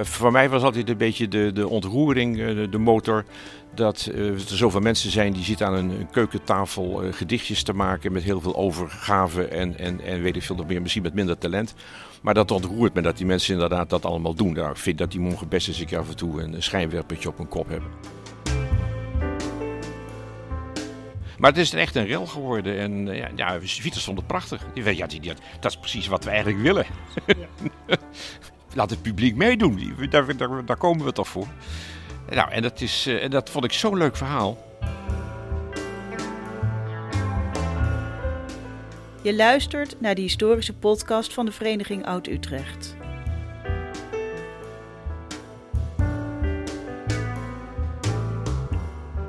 Voor mij was altijd een beetje de, de ontroering, de, de motor. Dat er zoveel mensen zijn die zitten aan een, keukentafel gedichtjes te maken met heel veel overgave en, en, en weet ik veel nog meer, misschien met minder talent. Maar dat ontroert me dat die mensen inderdaad dat allemaal doen. Nou, ik vind dat die mogen best eens af en toe een schijnwerpertje op hun kop hebben. Maar het is echt een rel geworden. En ja, ja Vita stond het prachtig. Ja, die, die, dat is precies wat we eigenlijk willen. Ja. Laat het publiek meedoen. Daar, daar, komen we toch voor. Nou, en dat, is, uh, dat vond ik zo'n leuk verhaal. Je luistert naar de historische podcast van de Vereniging Oud-Utrecht.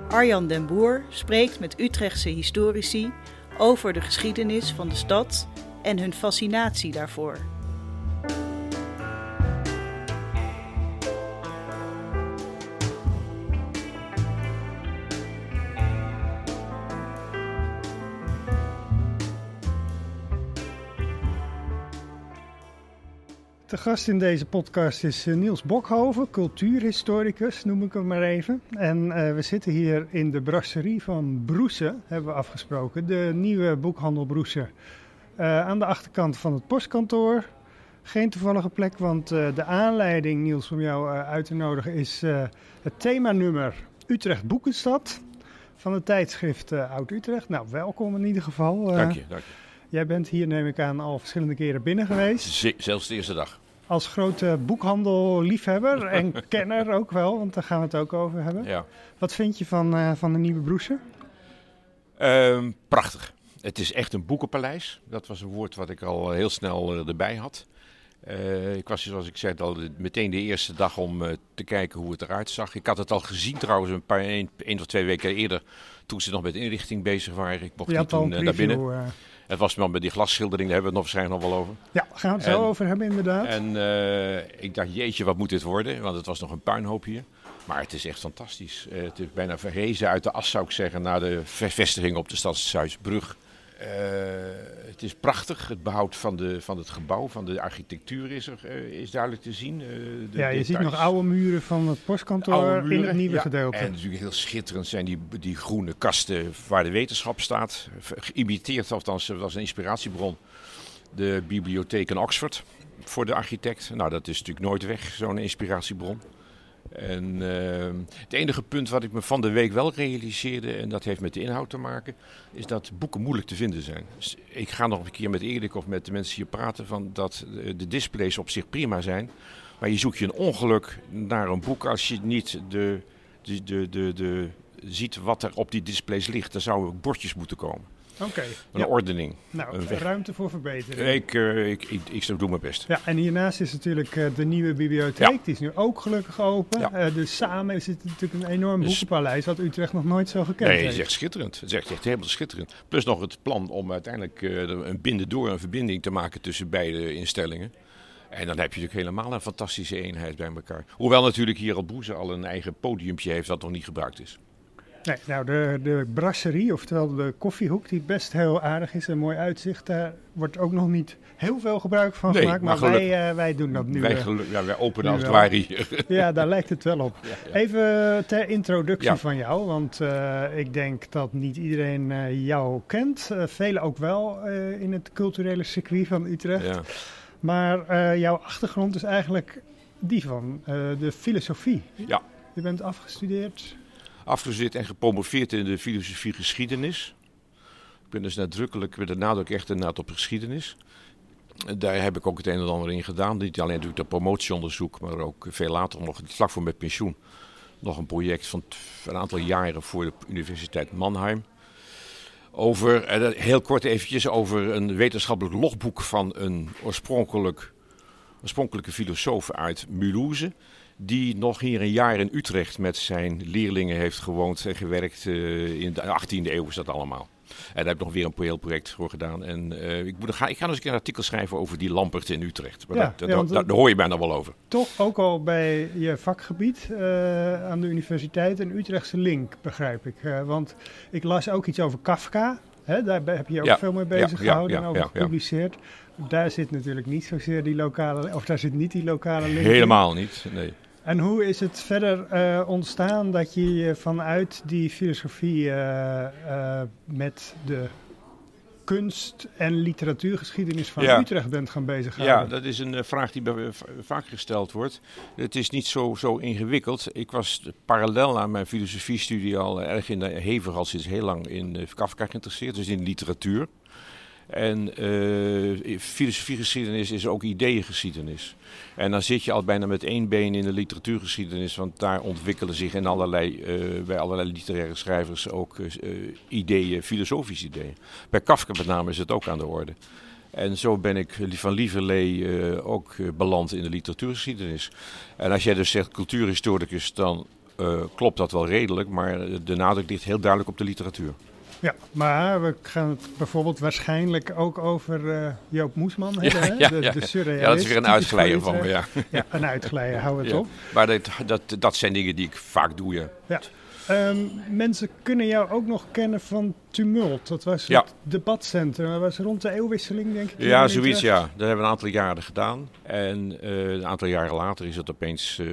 Arjan den Boer spreekt met Utrechtse historici over de geschiedenis van de stad en hun fascinatie daarvoor. De gast in deze podcast is eh, Niels Bokhoven, cultuurhistoricus noem ik hem maar even. En uh, we zitten hier in de brasserie van Broese, hebben we afgesproken. De nieuwe boekhandel Broese. Uh, aan de achterkant van het postkantoor. Geen toevallige plek, want de aanleiding, Niels, om jou uit te nodigen is het themanummer Utrecht Boekenstad van het tijdschrift Oud-Utrecht. Nou, welkom in ieder geval. dank je, dank je. Jij bent hier, neem ik aan, al verschillende keren binnen geweest. zelfs de eerste dag. Als grote boekhandelliefhebber en kenner ook wel, want daar gaan we het ook over hebben. Ja. Wat vind je van, uh, van de nieuwe broeser? Um, prachtig. Het is echt een boekenpaleis. Dat was een woord wat ik al heel snel uh, erbij had. Uh, ik was, zoals ik zei, al meteen de eerste dag om te kijken hoe het eruit zag. Ik had het al gezien trouwens een paar, één, één of twee weken eerder, toen ze nog met inrichting bezig waren. Ik mocht niet toen naar binnen. Het was wel met die glasschildering, daar hebben we het nog waarschijnlijk nog wel over. Ja, gaan we het zo over hebben inderdaad. En uh, ik dacht, jeetje, wat moet dit worden? Want het was nog een puinhoop hier. Maar het is echt fantastisch. Uh, het is bijna verrezen uit de as, zou ik zeggen, naar de vestiging op de Stadshuisbrug. Uh, het is prachtig. Het behoud van, de, van het gebouw, van de architectuur is, er, uh, is duidelijk te zien. Uh, de ja, je ziet nog oude muren van het postkantoor in het nieuwe ja, gedeelte. En natuurlijk heel schitterend zijn die, die groene kasten waar de wetenschap staat. Geïmiteerd, althans, dat was een inspiratiebron. De bibliotheek in Oxford voor de architect. Nou, dat is natuurlijk nooit weg, zo'n inspiratiebron. En uh, het enige punt wat ik me van de week wel realiseerde, en dat heeft met de inhoud te maken, is dat boeken moeilijk te vinden zijn. Ik ga nog een keer met Erik of met de mensen hier praten van dat de displays op zich prima zijn. Maar je zoekt je een ongeluk naar een boek als je niet de, de, de, de, de ziet wat er op die displays ligt. Er zouden bordjes moeten komen. Okay, een ja. ordening. Nou, een ruimte voor verbetering. Ik, uh, ik, ik, ik, doe mijn best. Ja, en hiernaast is natuurlijk uh, de nieuwe bibliotheek. Ja. Die is nu ook gelukkig open. Ja. Uh, dus samen is het natuurlijk een enorm dus, boekenpaleis wat Utrecht nog nooit zo gekend nee, heeft. Nee, het is echt schitterend. Het is echt, echt helemaal schitterend. Plus nog het plan om uiteindelijk een binden door een verbinding te maken tussen beide instellingen. En dan heb je natuurlijk helemaal een fantastische eenheid bij elkaar. Hoewel natuurlijk hier al Boeze al een eigen podiumpje heeft dat nog niet gebruikt is. Nee, nou de, de brasserie, oftewel de koffiehoek, die best heel aardig is en mooi uitzicht, daar wordt ook nog niet heel veel gebruik van nee, gemaakt. Maar, maar wij, uh, wij doen dat nu. Wij, uh, ja, wij openen als het ware hier. Ja, daar lijkt het wel op. Ja, ja. Even ter introductie van jou, want uh, ik denk dat niet iedereen jou kent. velen ook wel in het culturele circuit van Utrecht. Maar jouw achtergrond is eigenlijk die van de filosofie. Ja. Je bent afgestudeerd afgestudeerd en gepromoveerd in de filosofie geschiedenis. Ik ben dus nadrukkelijk, met de nadruk echt inderdaad op geschiedenis. Daar heb ik ook het een en ander in gedaan. Niet alleen natuurlijk dat promotieonderzoek, maar ook veel later nog, vlak voor mijn pensioen, nog een project van een aantal jaren voor de Universiteit Mannheim. Over, heel kort eventjes, over een wetenschappelijk logboek van een oorspronkelijk, oorspronkelijke filosoof uit Mulhouse die nog hier een jaar in Utrecht met zijn leerlingen heeft gewoond en gewerkt. Uh, in de 18e eeuw is dat allemaal. En daar heb ik nog weer een heel project voor gedaan. En uh, ik, moet, ga, ik ga nog eens een, artikel schrijven over die Lampert in Utrecht. Maar ja, dat, ja, dat, daar hoor je bijna wel over. Toch ook al bij je vakgebied uh, aan de universiteit een Utrechtse link, begrijp ik. want ik las ook iets over Kafka. Hè, daar heb je ook Ja, veel mee bezig gehouden en over gepubliceerd. Daar zit natuurlijk niet zozeer die lokale, of daar zit niet die lokale link in. Helemaal niet, nee. En hoe is het verder eh, ontstaan dat je je vanuit die filosofie eh, eh, met de kunst- en literatuurgeschiedenis van Ja. Utrecht bent gaan bezighouden? Ja, dat is een vraag die bij- vaak gesteld wordt. Het is niet zo, zo ingewikkeld. Ik was parallel aan mijn filosofiestudie al erg in de hevig al sinds heel lang in Kafka geïnteresseerd, dus in literatuur. En eh filosofiegeschiedenis is ook ideeëngeschiedenis. En dan zit je al bijna met één been in de literatuurgeschiedenis, want daar ontwikkelen zich allerlei, eh, bij allerlei literaire schrijvers ook eh, ideeën, filosofische ideeën. Bij Kafka met name is het ook aan de orde. En zo ben ik van lieverlee ook beland in de literatuurgeschiedenis. En als jij dus zegt cultuurhistoricus, dan klopt dat wel redelijk, maar de nadruk ligt heel duidelijk op de literatuur. Ja, maar we gaan het bijvoorbeeld waarschijnlijk ook over eh, Joop Moesman hebben. hè? ja, de, ja. de surrealist, Ja, dat is weer een uitglijder voor van me, Utrecht. ja. Ja, een uitglijder, hou het Ja. op. Maar dat, dat, dat zijn dingen die ik vaak doe, ja. Ja. Ehm, mensen kunnen jou ook nog kennen van Tumult. Dat was Ja. het debatcentrum. Dat was rond de eeuwwisseling, denk ik. Ja, zoiets, ja. Dat hebben we een aantal jaren gedaan. En eh, een aantal jaren later is het opeens eh,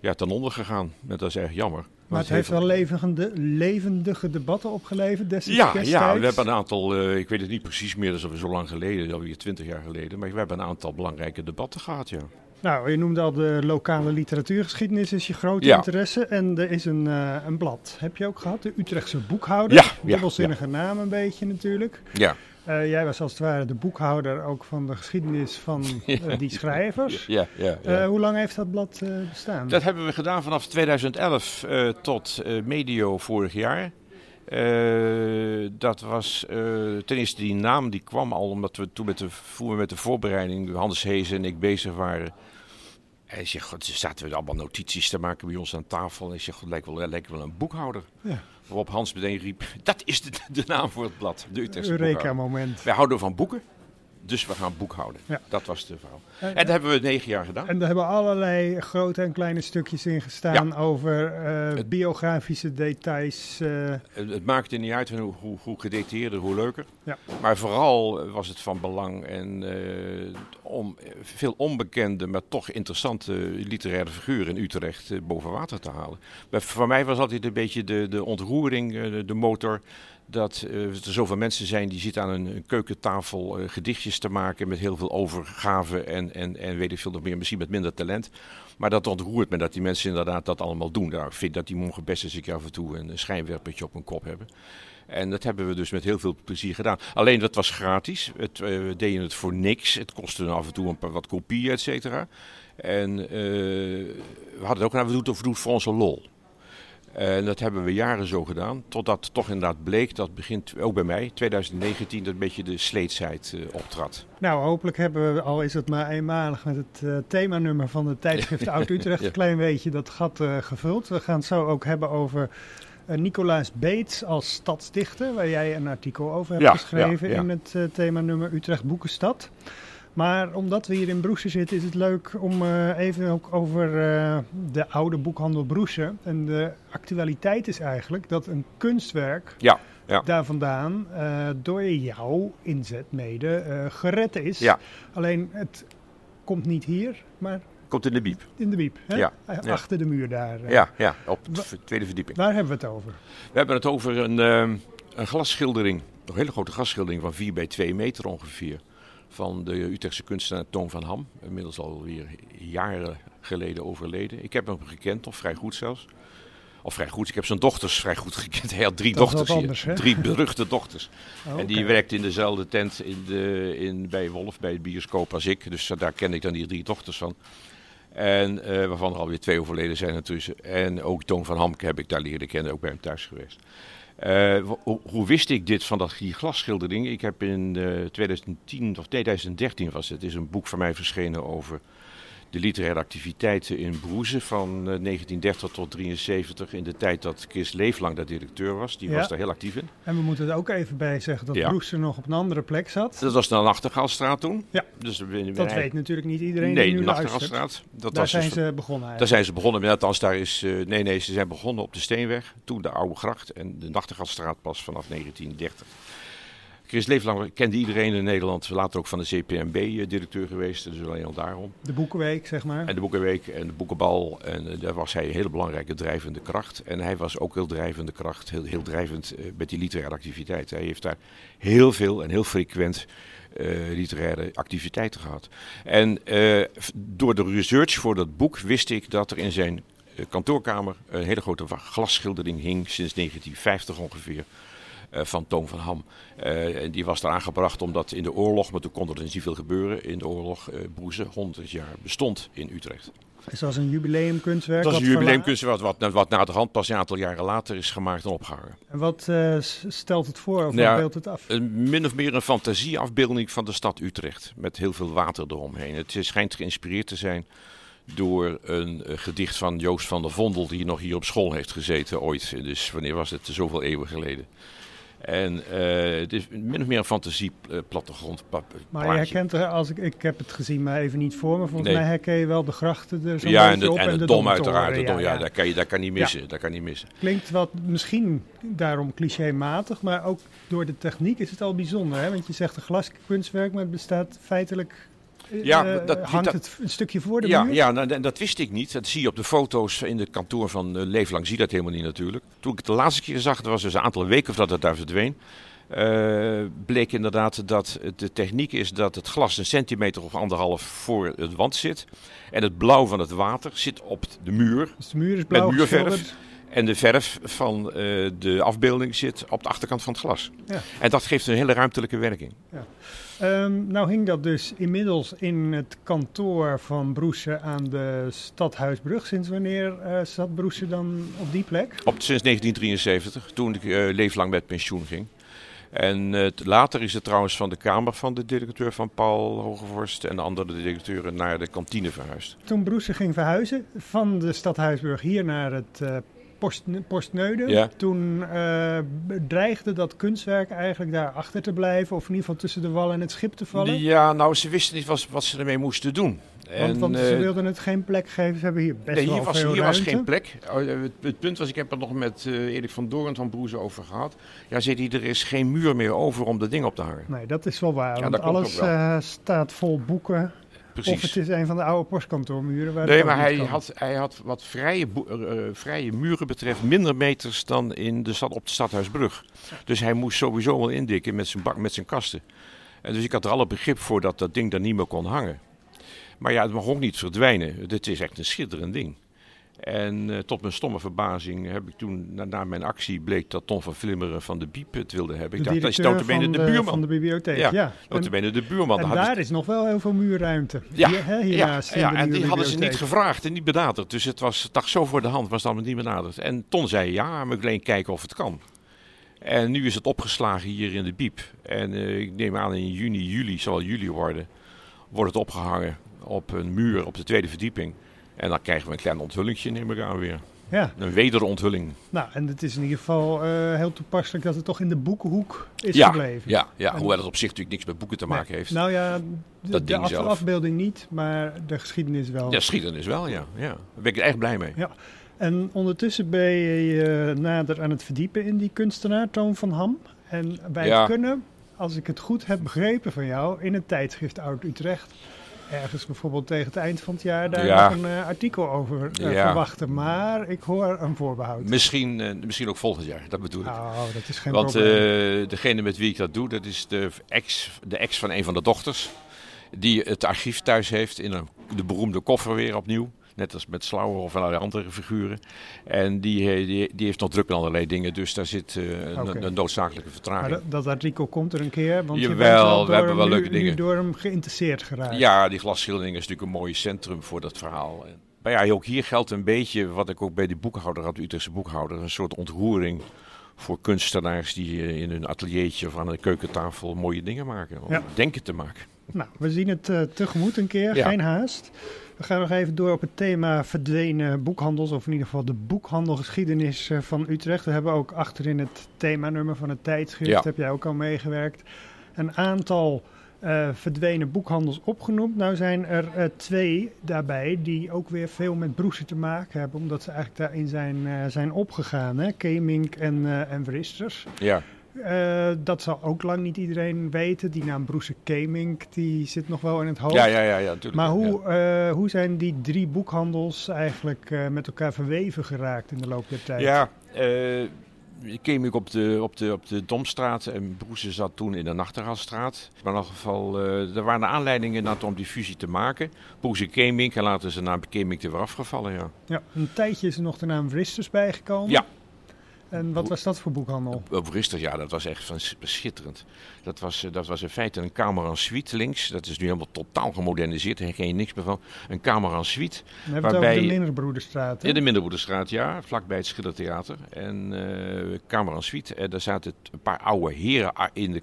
ja, ten onder gegaan. Dat is erg jammer. Maar het heeft wel levendige, levendige debatten opgeleverd destijds. Ja, ja, we hebben een aantal, eh, ik weet het niet precies meer, dat is alweer zo lang geleden, alweer twintig jaar geleden. Maar we hebben een aantal belangrijke debatten gehad, ja. Nou, je noemde al de lokale literatuurgeschiedenis is je grote Ja. interesse. En er is een, eh, een blad. Heb je ook gehad? De Utrechtse boekhouder. Ja, ja, Dubbelzinnige naam een beetje natuurlijk. Ja, Eh, jij was als het ware de boekhouder ook van de geschiedenis van eh, die schrijvers. ja, ja. ja. Eh, hoe lang heeft dat blad eh, bestaan? Dat hebben we gedaan vanaf 2011 eh, tot eh, medio vorig jaar. Eh, dat was eh, ten eerste die naam die kwam al omdat we toen met de, we met de voorbereiding, Hans Hees en ik bezig waren. En god, zaten we allemaal notities te maken bij ons aan tafel. En ik zeg, god, lijkt wel, lijkt wel een boekhouder. Ja. Waarop Hans meteen riep, dat is de, de naam voor het blad, de Utrechtse. Eureka-moment. Wij houden van boeken, dus we gaan boekhouden. Ja. Dat was de verhaal. En, En dat hebben we negen jaar gedaan. en er hebben allerlei grote en kleine stukjes in gestaan over eh, Het- biografische details. eh, Het, het maakte niet uit hoe, hoe, hoe gedetailleerder, hoe leuker. Ja. Maar vooral was het van belang en eh, om veel onbekende, maar toch interessante literaire figuren in Utrecht boven water te halen. Maar voor mij was altijd een beetje de, de ontroering, de, de motor. Dat eh, er zoveel mensen zijn die zitten aan een, keukentafel eh, gedichtjes te maken met heel veel overgave en, en, en weet ik veel nog meer, misschien met minder talent. Maar dat ontroert me dat die mensen inderdaad dat allemaal doen. Nou, ik vind dat die mogen best eens een keer af en toe een schijnwerpertje op hun kop hebben. En dat hebben we dus met heel veel plezier gedaan. Alleen dat was gratis. Het, eh, we deden het voor niks. Het kostte af en toe een paar wat kopieën, et cetera. En we hadden het ook, nou, doen het, we doen het voor onze lol. En dat hebben we jaren zo gedaan. Totdat toch inderdaad bleek dat begint, ook bij mij, 2019, dat een beetje de sleetsheid eh, optrad. Nou, hopelijk hebben we, al is het maar eenmalig, met het eh, themanummer van de tijdschrift Oud-Utrecht Ja. een klein beetje dat gat eh, gevuld. We gaan het zo ook hebben over Nicolaas Beets als stadsdichter, waar jij een artikel over hebt Ja, geschreven ja, in het themanummer Utrecht Boekenstad. Maar omdat we hier in Broesen zitten, is het leuk om eh, even ook over eh, de oude boekhandel Broesen. En de actualiteit is eigenlijk dat een kunstwerk Ja, ja. daar vandaan eh, door jouw inzet mede gered is. Ja. Alleen het komt niet hier, maar Komt in de biep. in de biep. Hè? Ja, ja. Achter de muur daar. Ja, ja, op de Wa- tweede verdieping. Daar hebben we het over. We hebben het over een, ehm, een glasschildering, een hele grote glasschildering van 4 bij 2 meter ongeveer. Van de Utrechtse kunstenaar Toon van Ham. Inmiddels alweer jaren geleden overleden. Ik heb hem gekend, of vrij goed zelfs. Of vrij goed, ik heb zijn dochters vrij goed gekend. Hij had drie Dat dochters hier. Drie beruchte dochters. Oh, En die werkte in dezelfde tent in de, in, bij Wolf, bij het bioscoop als ik. Dus daar ken ik dan die drie dochters van. En eh, waarvan er alweer twee overleden zijn natuurlijk. En ook Toon van Hamke heb ik daar leren kennen, ook bij hem thuis geweest. Eh, hoe, wist ik dit van dat, die glasschildering? Ik heb in eh, 2010 of 2013 was het, is een boek van mij verschenen over de literaire activiteiten in Broeze van eh, 1930 tot 73. In de tijd dat Chris Leeflang daar directeur was. Die Ja. was daar heel actief in. En we moeten er ook even bij zeggen dat Ja. Broes er nog op een andere plek zat. Dat was de Nachtegaalstraat toen. Ja. Dus Dat weet natuurlijk niet iedereen Nee, die de nu luistert. Nachtegaalstraat. Dat Daar was zijn dus- ze begonnen Daar eigenlijk. zijn ze begonnen, met althans daar is, eh, nee nee, ze zijn begonnen op de Steenweg, toen de Oude Gracht en de Nachtegaalstraat pas vanaf 1930. Chris Leeflang kende iedereen in Nederland. Later ook van de CPMB-directeur geweest. Dus alleen al daarom. De Boekenweek, zeg maar. En de Boekenweek en de Boekenbal. En uh, daar was hij een hele belangrijke drijvende kracht. En hij was ook heel drijvende kracht, heel, heel drijvend uh, met die literaire activiteit. Hij heeft daar heel veel en heel frequent uh, literaire activiteiten gehad. En door de research voor dat boek wist ik dat er in zijn kantoorkamer een hele grote glasschildering hing, sinds 1950 ongeveer. Uh, van Toon van Ham. Uh, en die was daar aangebracht omdat in de oorlog, maar toen kon er niet veel gebeuren, in de oorlog uh, Broeze 100 jaar bestond in Utrecht. Is dat een jubileumkunstwerk? Dat is een jubileumkunstwerk wat, wat, wat na de hand pas een aantal jaren later is gemaakt en opgehangen. En wat stelt het voor of nou, wat beeldt het af? Een, min of meer een fantasieafbeelding van de stad Utrecht met heel veel water eromheen. Het schijnt geïnspireerd te zijn door een uh, gedicht van Joost van der Vondel, die nog hier op school heeft gezeten ooit. Dus wanneer was het? Zoveel eeuwen geleden. En uh, het is min of meer een fantasie uh, plattegrond. Maar je herkent er, als ik, ik heb het gezien, maar even niet voor me. Volgens nee. mij herken je wel de grachten er zo ja, en de, op. En, en de, dom uiteraard. De dom, ja, ja. Daar, kan je, daar kan niet missen. Ja. Daar kan niet missen. Klinkt wat misschien daarom clichématig, maar ook door de techniek is het al bijzonder. Hè? Want je zegt een glaskunstwerk, maar het bestaat feitelijk ja, dat, hangt dat, het een stukje voor de ja, muur? Ja, nou, dat wist ik niet. Dat zie je op de foto's in het kantoor van uh, Leeflang. Zie je dat helemaal niet natuurlijk. Toen ik het de laatste keer zag, dat was dus een aantal weken voordat het daar verdween. Uh, bleek inderdaad dat de techniek is dat het glas een centimeter of anderhalf voor het wand zit. En het blauw van het water zit op de muur. Dus de muur is blauw met muurverf. En de verf van uh, de afbeelding zit op de achterkant van het glas. Ja. En dat geeft een hele ruimtelijke werking. Ja. Um, nou hing dat dus inmiddels in het kantoor van Broese aan de Stadhuisbrug. Sinds wanneer uh, zat Broese dan op die plek? Op, sinds 1973, toen ik uh, leeflang met pensioen ging. En uh, later is het trouwens van de kamer van de directeur van Paul Hogevorst en de andere directeuren naar de kantine verhuisd. Toen Broese ging verhuizen van de Stadhuisbrug hier naar het Post, Postneude. Ja. Toen uh, dreigde dat kunstwerk eigenlijk daar achter te blijven, of in ieder geval tussen de wal en het schip te vallen. Ja, nou, ze wisten niet wat, wat ze ermee moesten doen. Want, en, want ze uh, wilden het geen plek geven. Ze hebben hier best nee, wel was, veel hier ruimte. was geen plek. Het, het, punt was, ik heb er nog met uh, Erik van Doorn van Broeze over gehad. Ja, zit hij, er is geen muur meer over om de ding op te hangen. Nee, dat is wel waar. Ja, want alles uh, staat vol boeken. Precies. Of het is een van de oude postkantoormuren. Waar nee, maar hij had, hij had wat vrije, uh, vrije muren betreft minder meters dan in de stad, op de Stadhuisbrug. Dus hij moest sowieso wel indikken met zijn, bak, met zijn kasten. En dus ik had er alle begrip voor dat dat ding daar niet meer kon hangen. Maar ja, het mag ook niet verdwijnen. Dit is echt een schitterend ding. En uh, tot mijn stomme verbazing heb ik toen, na, na, mijn actie, bleek dat Tom van Vlimmeren van de Biep het wilde hebben. Ik de dacht, dat is notabene de, de buurman. Van de bibliotheek, ja. ja. Notabene de buurman. En daar is nog wel heel veel muurruimte. Ja, hier, hè, hiernaast ja, ja en die hadden ze niet gevraagd en niet benaderd. Dus het was toch zo voor de hand, was dan niet benaderd. En Ton zei, ja, maar ik alleen kijken of het kan. En nu is het opgeslagen hier in de Biep. En uh, ik neem aan in juni, juli, zal juli worden, wordt het opgehangen op een muur op de tweede verdieping. En dan krijgen we een klein onthullingje, neem ik aan weer. Ja. Een wederonthulling. Nou, en het is in ieder geval uh, heel toepasselijk dat het toch in de boekenhoek is ja, gebleven. Ja, ja en hoewel het op zich natuurlijk niks met boeken te maken nee. heeft. Nou ja, de, dat de ding af, zelf. afbeelding niet, maar de geschiedenis wel. Ja, geschiedenis wel, ja. ja. Daar ben ik echt blij mee. Ja. En ondertussen ben je uh, nader aan het verdiepen in die kunstenaar, Toon van Ham. En wij Ja. kunnen, als ik het goed heb begrepen van jou, in het tijdschrift Oud Utrecht ergens bijvoorbeeld tegen het eind van het jaar daar Ja. nog een uh, artikel over uh, Ja. verwachten. Maar ik hoor een voorbehoud. Misschien, uh, misschien ook volgend jaar, dat bedoel ik. Oh, dat is geen Want probleem. degene met wie ik dat doe, dat is de ex, de ex van een van de dochters. Die het archief thuis heeft in een, de beroemde koffer weer opnieuw. Net als met Slauer of allerlei andere figuren. En die, eh, die, die heeft nog druk met allerlei dingen. Dus daar zit uh, een, noodzakelijke vertraging. Maar dat, dat artikel komt er een keer, want je bent wel we hebben wel nu, leuke nu dingen. door hem geïnteresseerd geraakt. Ja, die glasschildering is natuurlijk een mooi centrum voor dat verhaal. Maar ja, ook hier geldt een beetje wat ik ook bij die boekhouder had, de Utrechtse boekhouder. Een soort ontroering voor kunstenaars die eh, in hun ateliertje of aan de keukentafel mooie dingen maken. Om Ja. denken te maken. Nou, we zien het eh, tegemoet een keer, Ja. geen haast. We gaan nog even door op het thema verdwenen boekhandels, of in ieder geval de boekhandelgeschiedenis eh, van Utrecht. We hebben ook achterin het themanummer van het tijdschrift, Ja. heb jij ook al meegewerkt. Een aantal eh, verdwenen boekhandels opgenoemd. Nou zijn er eh, twee daarbij die ook weer veel met broesen te maken hebben, omdat ze eigenlijk daarin zijn, zijn opgegaan. Hè? Kemink en, en Wristers. Ja, Uh, dat zal ook lang niet iedereen weten. Die naam Broese Kemink, die zit nog wel in het hoofd. Ja, ja, ja, ja natuurlijk. Maar hoe, ja. uh, hoe zijn die drie boekhandels eigenlijk uh, met elkaar verweven geraakt in de loop der tijd? Ja, ik op de, op, de, op de Domstraat en Broese zat toen in de Nachtegaalstraat. Maar in elk geval, uh, er waren aanleidingen om die fusie te maken. Broese Kemink en later is de naam Kemink er weer afgevallen, ja. Ja, een tijdje is er nog de naam Wristers bijgekomen. Ja. En wat was dat voor boekhandel? Op ja, dat was echt schitterend. Dat was, dat was in feite een kamer en suite links. Dat is nu helemaal totaal gemoderniseerd. Daar ken je niks meer van. Een kamer en suite. We hebben waarbij, het over de Minderbroederstraat. In de Minderbroederstraat, ja. Vlakbij het Schillertheater. En uh, kamer en suite. En daar zaten een paar oude heren in de,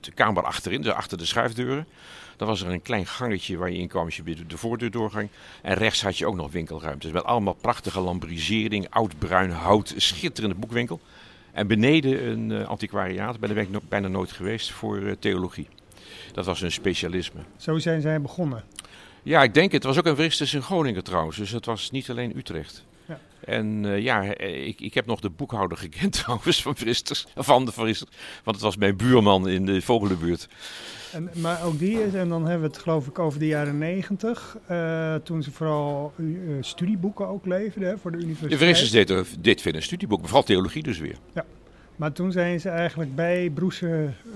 de kamer achterin, dus achter de schuifdeuren. Dan was er een klein gangetje waar je in kwam als je de voordeur doorging. En rechts had je ook nog winkelruimtes met allemaal prachtige lambrisering, oud bruin hout, schitterende boekwinkel. En beneden een uh, antiquariaat, bij de ben ik bijna nooit geweest, voor uh, theologie. Dat was een specialisme. Zo zijn zij begonnen? Ja, ik denk het. Het was ook een Wristus in Groningen trouwens, dus het was niet alleen Utrecht. Ja. En uh, ja, ik, ik heb nog de boekhouder gekend trouwens van van de Vristers. Want het was mijn buurman in de Vogelenbuurt. En, maar ook die is, en dan hebben we het geloof ik over de jaren negentig, uh, toen ze vooral uh, studieboeken ook leverden hè, voor de universiteit. De Vristers deed, dit vinden studieboeken, vooral theologie dus weer. Ja. Maar toen zijn ze eigenlijk bij Broese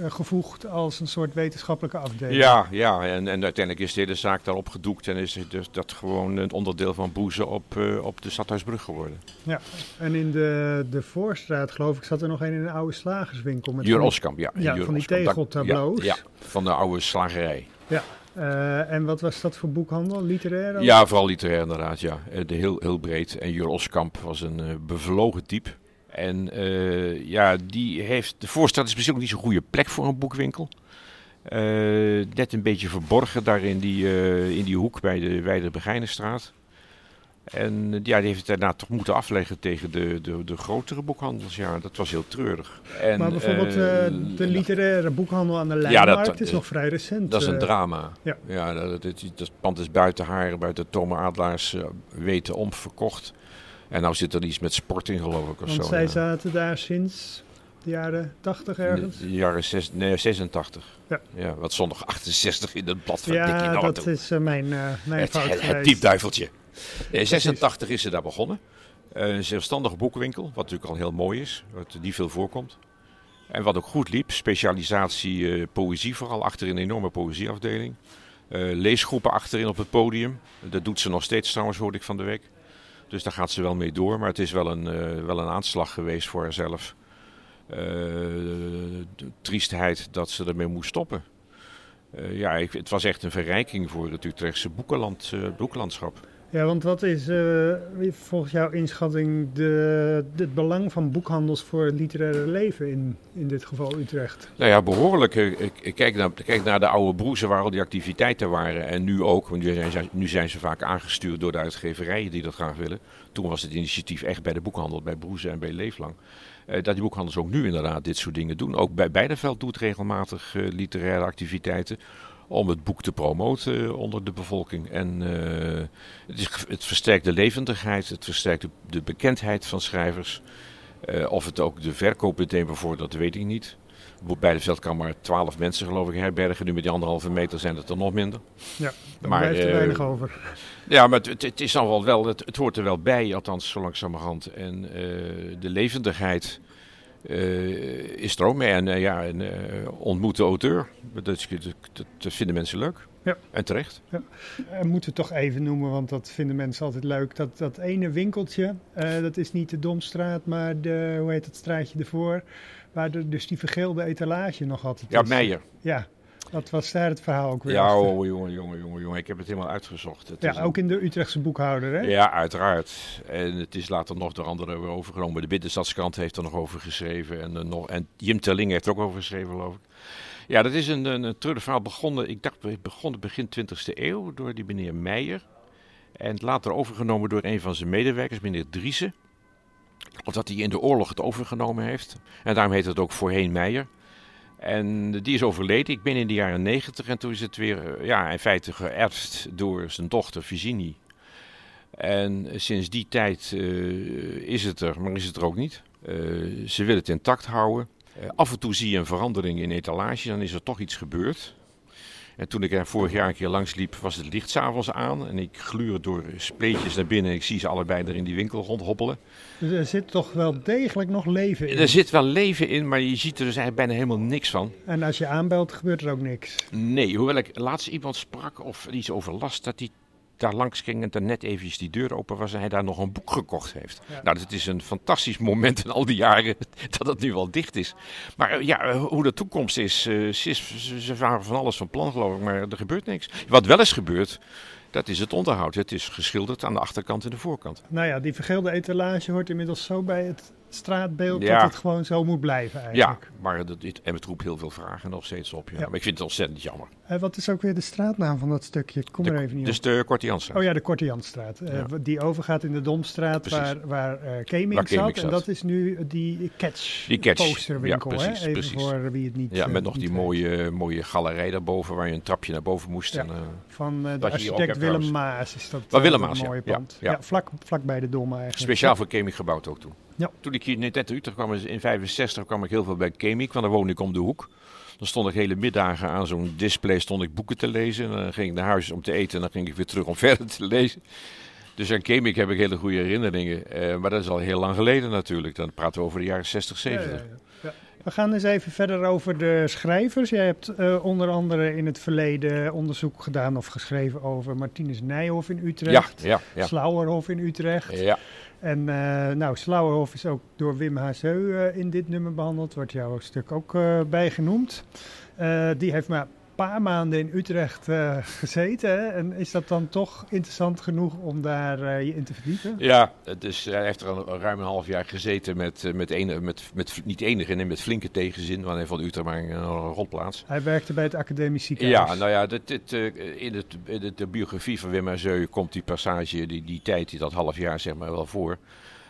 uh, gevoegd als een soort wetenschappelijke afdeling. Ja, ja. En, en uiteindelijk is de hele zaak daarop gedoekt en is dus dat gewoon een onderdeel van Broese op, uh, op de Stadhuisbrug geworden. Ja, en in de, de Voorstraat geloof ik zat er nog een in een oude slagerswinkel. Met Jur Oskamp, ja. Ja, van die tegeltableaus. Ja, ja, van de oude slagerij. Ja, uh, en wat was dat voor boekhandel? Literair? Ja, vooral literair inderdaad, ja. De heel, heel breed. En Jur Oskamp was een bevlogen type. En uh, ja, die heeft, de voorstad is misschien ook niet zo'n goede plek voor een boekwinkel. Uh, net een beetje verborgen daar in die, uh, in die hoek bij de Wijde Begijnenstraat. En ja, die heeft het daarna toch moeten afleggen tegen de, de, de grotere boekhandels. Ja, dat was heel treurig. En, maar bijvoorbeeld de literaire boekhandel aan de Lijnmarkt ja, dat, is nog vrij recent. Dat is een drama. Ja. ja dat, dat, dat, pand is buiten haar, buiten Tome Adelaars weten omverkocht. En nou zit er iets met sport in, geloof ik. Of Want zo, zij zaten daar sinds de jaren 80 ergens? De, jaren zes, nee, 86. Ja. ja. Wat stond nog 68 in het blad van ja, Dickie Ja, dat is uh, mijn, uh, mijn het, fout het, het diepduiveltje. In 86 is ze daar begonnen. Uh, een zelfstandige boekenwinkel, wat natuurlijk al heel mooi is, wat niet veel voorkomt. En wat ook goed liep, specialisatie poëzie vooral, achterin een enorme poëzieafdeling. leesgroepen achterin op het podium. Dat doet ze nog steeds trouwens, hoorde ik van de week. Dus daar gaat ze wel mee door. Maar het is wel een, uh, wel een aanslag geweest voor haarzelf. De triestheid dat ze ermee moest stoppen. Uh, ja, ik, het was echt een verrijking voor het Utrechtse boekenland, boekenlandschap. Ja, want wat is uh, volgens jouw inschatting de, het belang van boekhandels voor het literaire leven in, in dit geval Utrecht? Nou ja, behoorlijk. Ik, kijk, naar, kijk naar de oude broezen waar al die activiteiten waren. En nu ook, want nu zijn, ze vaak aangestuurd door de uitgeverijen die dat graag willen. Toen was het initiatief echt bij de boekhandel, bij Broezen en bij Leeflang. Uh, dat die boekhandels ook nu inderdaad dit soort dingen doen. Ook bij Beideveld doet regelmatig uh, literaire activiteiten om het boek te promoten eh, onder de bevolking. En uh, het, het, versterkt de levendigheid, het versterkt de, de bekendheid van schrijvers. Uh, of het ook de verkoop meteen bevordert, dat weet ik niet. Bij de veld kan maar twaalf mensen geloof ik herbergen. Nu met die anderhalve meter zijn het er nog minder. Ja, daar maar, blijft er weinig over. Ja, maar het, het, is dan wel, wel het, het, hoort er wel bij, althans zo langzamerhand. En de levendigheid is er ook mee. En uh, ja, een uh, ontmoet de auteur. Dat, dat, dat, vinden mensen leuk. Ja. En terecht. Ja. En moeten we toch even noemen, want dat vinden mensen altijd leuk. Dat, dat ene winkeltje, dat is niet de Domstraat, maar de, hoe heet het straatje ervoor. Waar de, dus die vergeelde etalage nog altijd Ja, is. Meijer. Ja, wat was daar het verhaal ook weer? Ja, oh, jongen, jongen, jongen, jongen. Ik heb het helemaal uitgezocht. Het ja, ook in de Utrechtse boekhouder, hè? Ja, uiteraard. En het is later nog door anderen weer overgenomen. De Binnenstadskrant heeft er nog over geschreven. En, uh, nog, en Jim Terling heeft er ook over geschreven, geloof ik. Ja, dat is een, een, een treurig verhaal. Begonnen, ik dacht, begonnen begin 20e eeuw door die meneer Meijer. En later overgenomen door een van zijn medewerkers, meneer Driessen. Omdat hij in de oorlog het overgenomen heeft. En daarom heet het ook voorheen Meijer. En die is overleden, ik ben in de jaren negentig en toen is het weer ja, in feite geërfd door zijn dochter Virginie. En sinds die tijd uh, is het er, maar is het er ook niet. Uh, ze wil het intact houden. Eh, af en toe zie je een verandering in etalage, dan is er toch iets gebeurd. En toen ik er vorig jaar een keer langs liep, was het licht s'avonds aan. En ik gluur door spleetjes naar binnen. Ik zie ze allebei er in die winkel rondhoppelen. Dus er zit toch wel degelijk nog leven in? Er zit wel leven in, maar je ziet er dus eigenlijk bijna helemaal niks van. En als je aanbelt, gebeurt er ook niks? Nee, hoewel ik laatst iemand sprak of iets over last, dat hij daar langs ging en dan net eventjes die deur open was en hij daar nog een boek gekocht heeft. Nou, het is een fantastisch moment in al die jaren dat het nu wel dicht is. Maar eh, ja, eh, hoe de toekomst is, uh, ze, is, ze waren van alles van plan geloof ik, maar er gebeurt niks. Wat wel is gebeurd, dat is het onderhoud. Het is geschilderd aan de achterkant en de voorkant. Nou ja, die vergeelde etalage hoort inmiddels zo bij het straatbeeld dat het gewoon zo moet blijven eigenlijk. Ja, maar dit, en het roept heel veel vragen nog steeds op. Ja. Maar ik vind het ontzettend jammer. Uh, wat is ook weer de straatnaam van dat stukje? Ik kom er even niet Dus de Korte Jansstraat. Oh ja, de Korte Jansstraat. Uh, Die overgaat in de Domstraat waar, waar uh, Keming, zat. En dat is nu die Catch, die catch. posterwinkel. Precies, hè? Even precies. voor wie het niet Ja, met nog die mooie, mooie galerij daarboven waar je een trapje naar boven moest. En, van de architect Willem Maas is dat. Willem dat Maas, mooie pand. Ja, vlak, vlak bij de Dom eigenlijk. Speciaal voor Kemik gebouwd ook toen. Ja. Toen ik hier net uit Utrecht kwam, in 65 kwam ik heel veel bij Kemik, want dan woonde ik om de hoek. Dan stond ik hele middagen aan zo'n display stond ik boeken te lezen. En dan ging ik naar huis om te eten en dan ging ik weer terug om verder te lezen. Dus aan Kemik heb ik hele goede herinneringen. Eh, maar dat is al heel lang geleden natuurlijk. Dan praten we over de jaren 60, 70. Ja, ja, ja. We gaan eens even verder over de schrijvers. Jij hebt uh, onder andere in het verleden onderzoek gedaan of geschreven over Martinus Nijhoff in Utrecht. Ja, ja, ja. Slauerhof in Utrecht. Ja. En uh, nou, Slauerhof is ook door Wim Hazeu uh, in dit nummer behandeld. Wordt jouw stuk ook uh, bij genoemd. die heeft maar paar maanden in Utrecht gezeten. Hè? En is dat dan toch interessant genoeg om daar je in te verdiepen? Ja, dus hij heeft er al ruim een half jaar gezeten met, met, enige, met, met niet enige, nee, met flinke tegenzin. Want hij van Utrecht maar een, rotplaats. Hij werkte bij het academisch ziekenhuis. Ja, nou ja, dit, dit, in, het, in de, de biografie van Wim Hazeu komt die passage, die, die tijd, die dat half jaar zeg maar wel voor.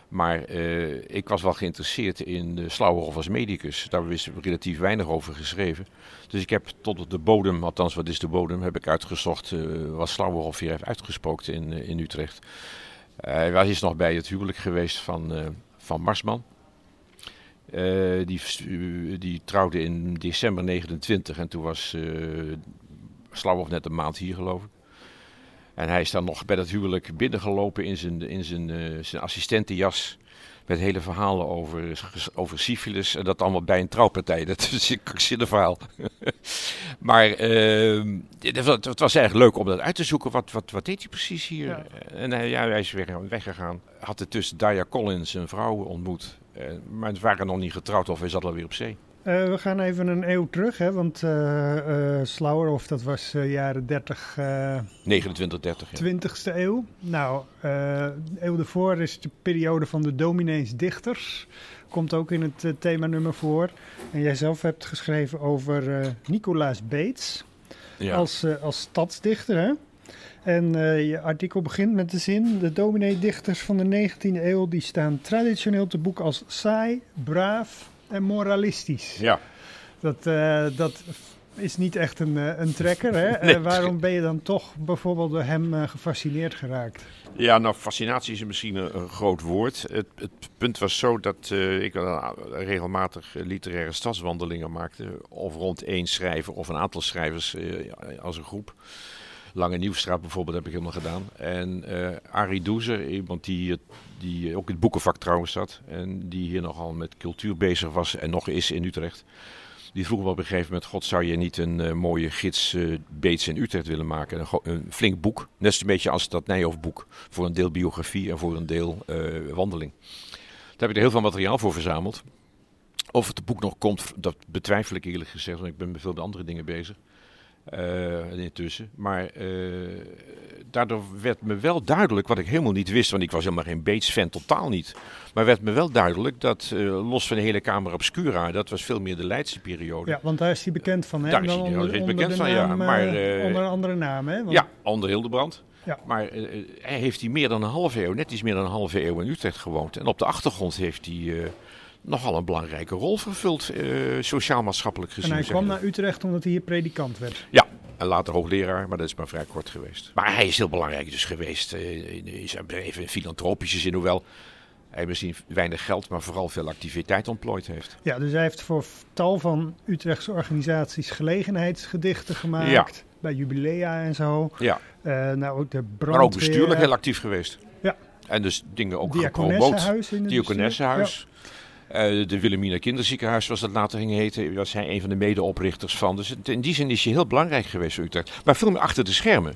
Maar uh, ik was wel geïnteresseerd in de als medicus. Daar is relatief weinig over geschreven. Dus ik heb tot op de bodem, althans wat is de bodem, heb ik uitgezocht uh, wat Slauwerhof hier heeft uitgespookt in, uh, in Utrecht. hij is nog bij het huwelijk geweest van, van Marsman. die, die trouwde in december 29 en toen was Slauwerhof net een maand hier geloof ik. En hij is dan nog bij dat huwelijk binnengelopen in zijn, in zijn, uh, zijn assistentenjas. Met hele verhalen over, over syfilis. En dat allemaal bij een trouwpartij. Dat is een verhaal. maar uh, het, het, was eigenlijk leuk om dat uit te zoeken. Wat, wat, wat deed hij precies hier? Ja. En hij, ja, hij is weer weggegaan. Had er tussen Daya Collins een vrouw ontmoet. Uh, maar ze waren nog niet getrouwd of hij zat alweer op zee. Uh, we gaan even een eeuw terug, hè, want uh, uh, Slauerhof, dat was jaren 30... 29, 30, ja. 20e eeuw. Nou, de eeuw ervoor is de periode van de dominees dichters. Komt ook in het themanummer voor. En jij zelf hebt geschreven over Nicolaas Beets ja. als, als stadsdichter, hè? En je artikel begint met de zin: De dominee-dichters van de 19e eeuw die staan traditioneel te boek als saai, braaf en moralistisch. Ja. Dat, uh, dat is niet echt een, uh, een trekker. Hè? nee, uh, waarom ben je dan toch bijvoorbeeld door hem gefascineerd geraakt? Ja, nou, fascinatie is misschien een, een groot woord. Het, het, punt was zo dat ik regelmatig literaire stadswandelingen maakte. Of rond één schrijver of een aantal schrijvers als een groep. Lange Nieuwstraat bijvoorbeeld heb ik helemaal gedaan. En uh, Arie Doezer, iemand die, die ook in het boekenvak trouwens zat. En die hier nogal met cultuur bezig was en nog is in Utrecht. Die vroeg me op een gegeven moment, god zou je niet een uh, mooie gids Beets in Utrecht willen maken? Een, flink boek, net een beetje als dat Nijhoff boek. Voor een deel biografie en voor een deel wandeling. Daar heb ik er heel veel materiaal voor verzameld. Of het boek nog komt, dat betwijfel ik eerlijk gezegd, want ik ben met veel andere dingen bezig. Uh, intussen. Maar uh, daardoor werd me wel duidelijk, wat ik helemaal niet wist, want ik was helemaal geen Bates-fan, totaal niet. Maar werd me wel duidelijk dat, uh, los van de hele Camera Obscura, dat was veel meer de Leidse periode. Ja, want daar is hij bekend van, hè? Daar is hij onder, onder bekend van, ja. Maar, onder een andere naam, hè? Want... Ja, onder Hildebrand. Ja. Maar hij heeft hij meer dan een halve eeuw, net iets meer dan een halve eeuw in Utrecht gewoond. En op de achtergrond heeft hij nogal een belangrijke rol vervuld, uh, sociaal-maatschappelijk gezien. En hij kwam naar Utrecht omdat hij hier predikant werd. Ja, en later hoogleraar, maar dat is maar vrij kort geweest. Maar hij is heel belangrijk dus geweest, uh, in, in, even in filantropische zin, hoewel hij misschien weinig geld, maar vooral veel activiteit ontplooid heeft. Ja, dus hij heeft voor tal van Utrechtse organisaties gelegenheidsgedichten gemaakt. Bij jubilea en zo. Ja. Uh, nou, ook de brandweer. Maar ook bestuurlijk heel actief geweest. Ja. En dus dingen ook Diakonessenhuis in het Diakonessenhuis. Uh, de Wilhelmina Kinderziekenhuis, zoals dat later ging heten, was hij een van de medeoprichters van. Dus in die zin is hij heel belangrijk geweest voor Utrecht. Maar veel meer achter de schermen.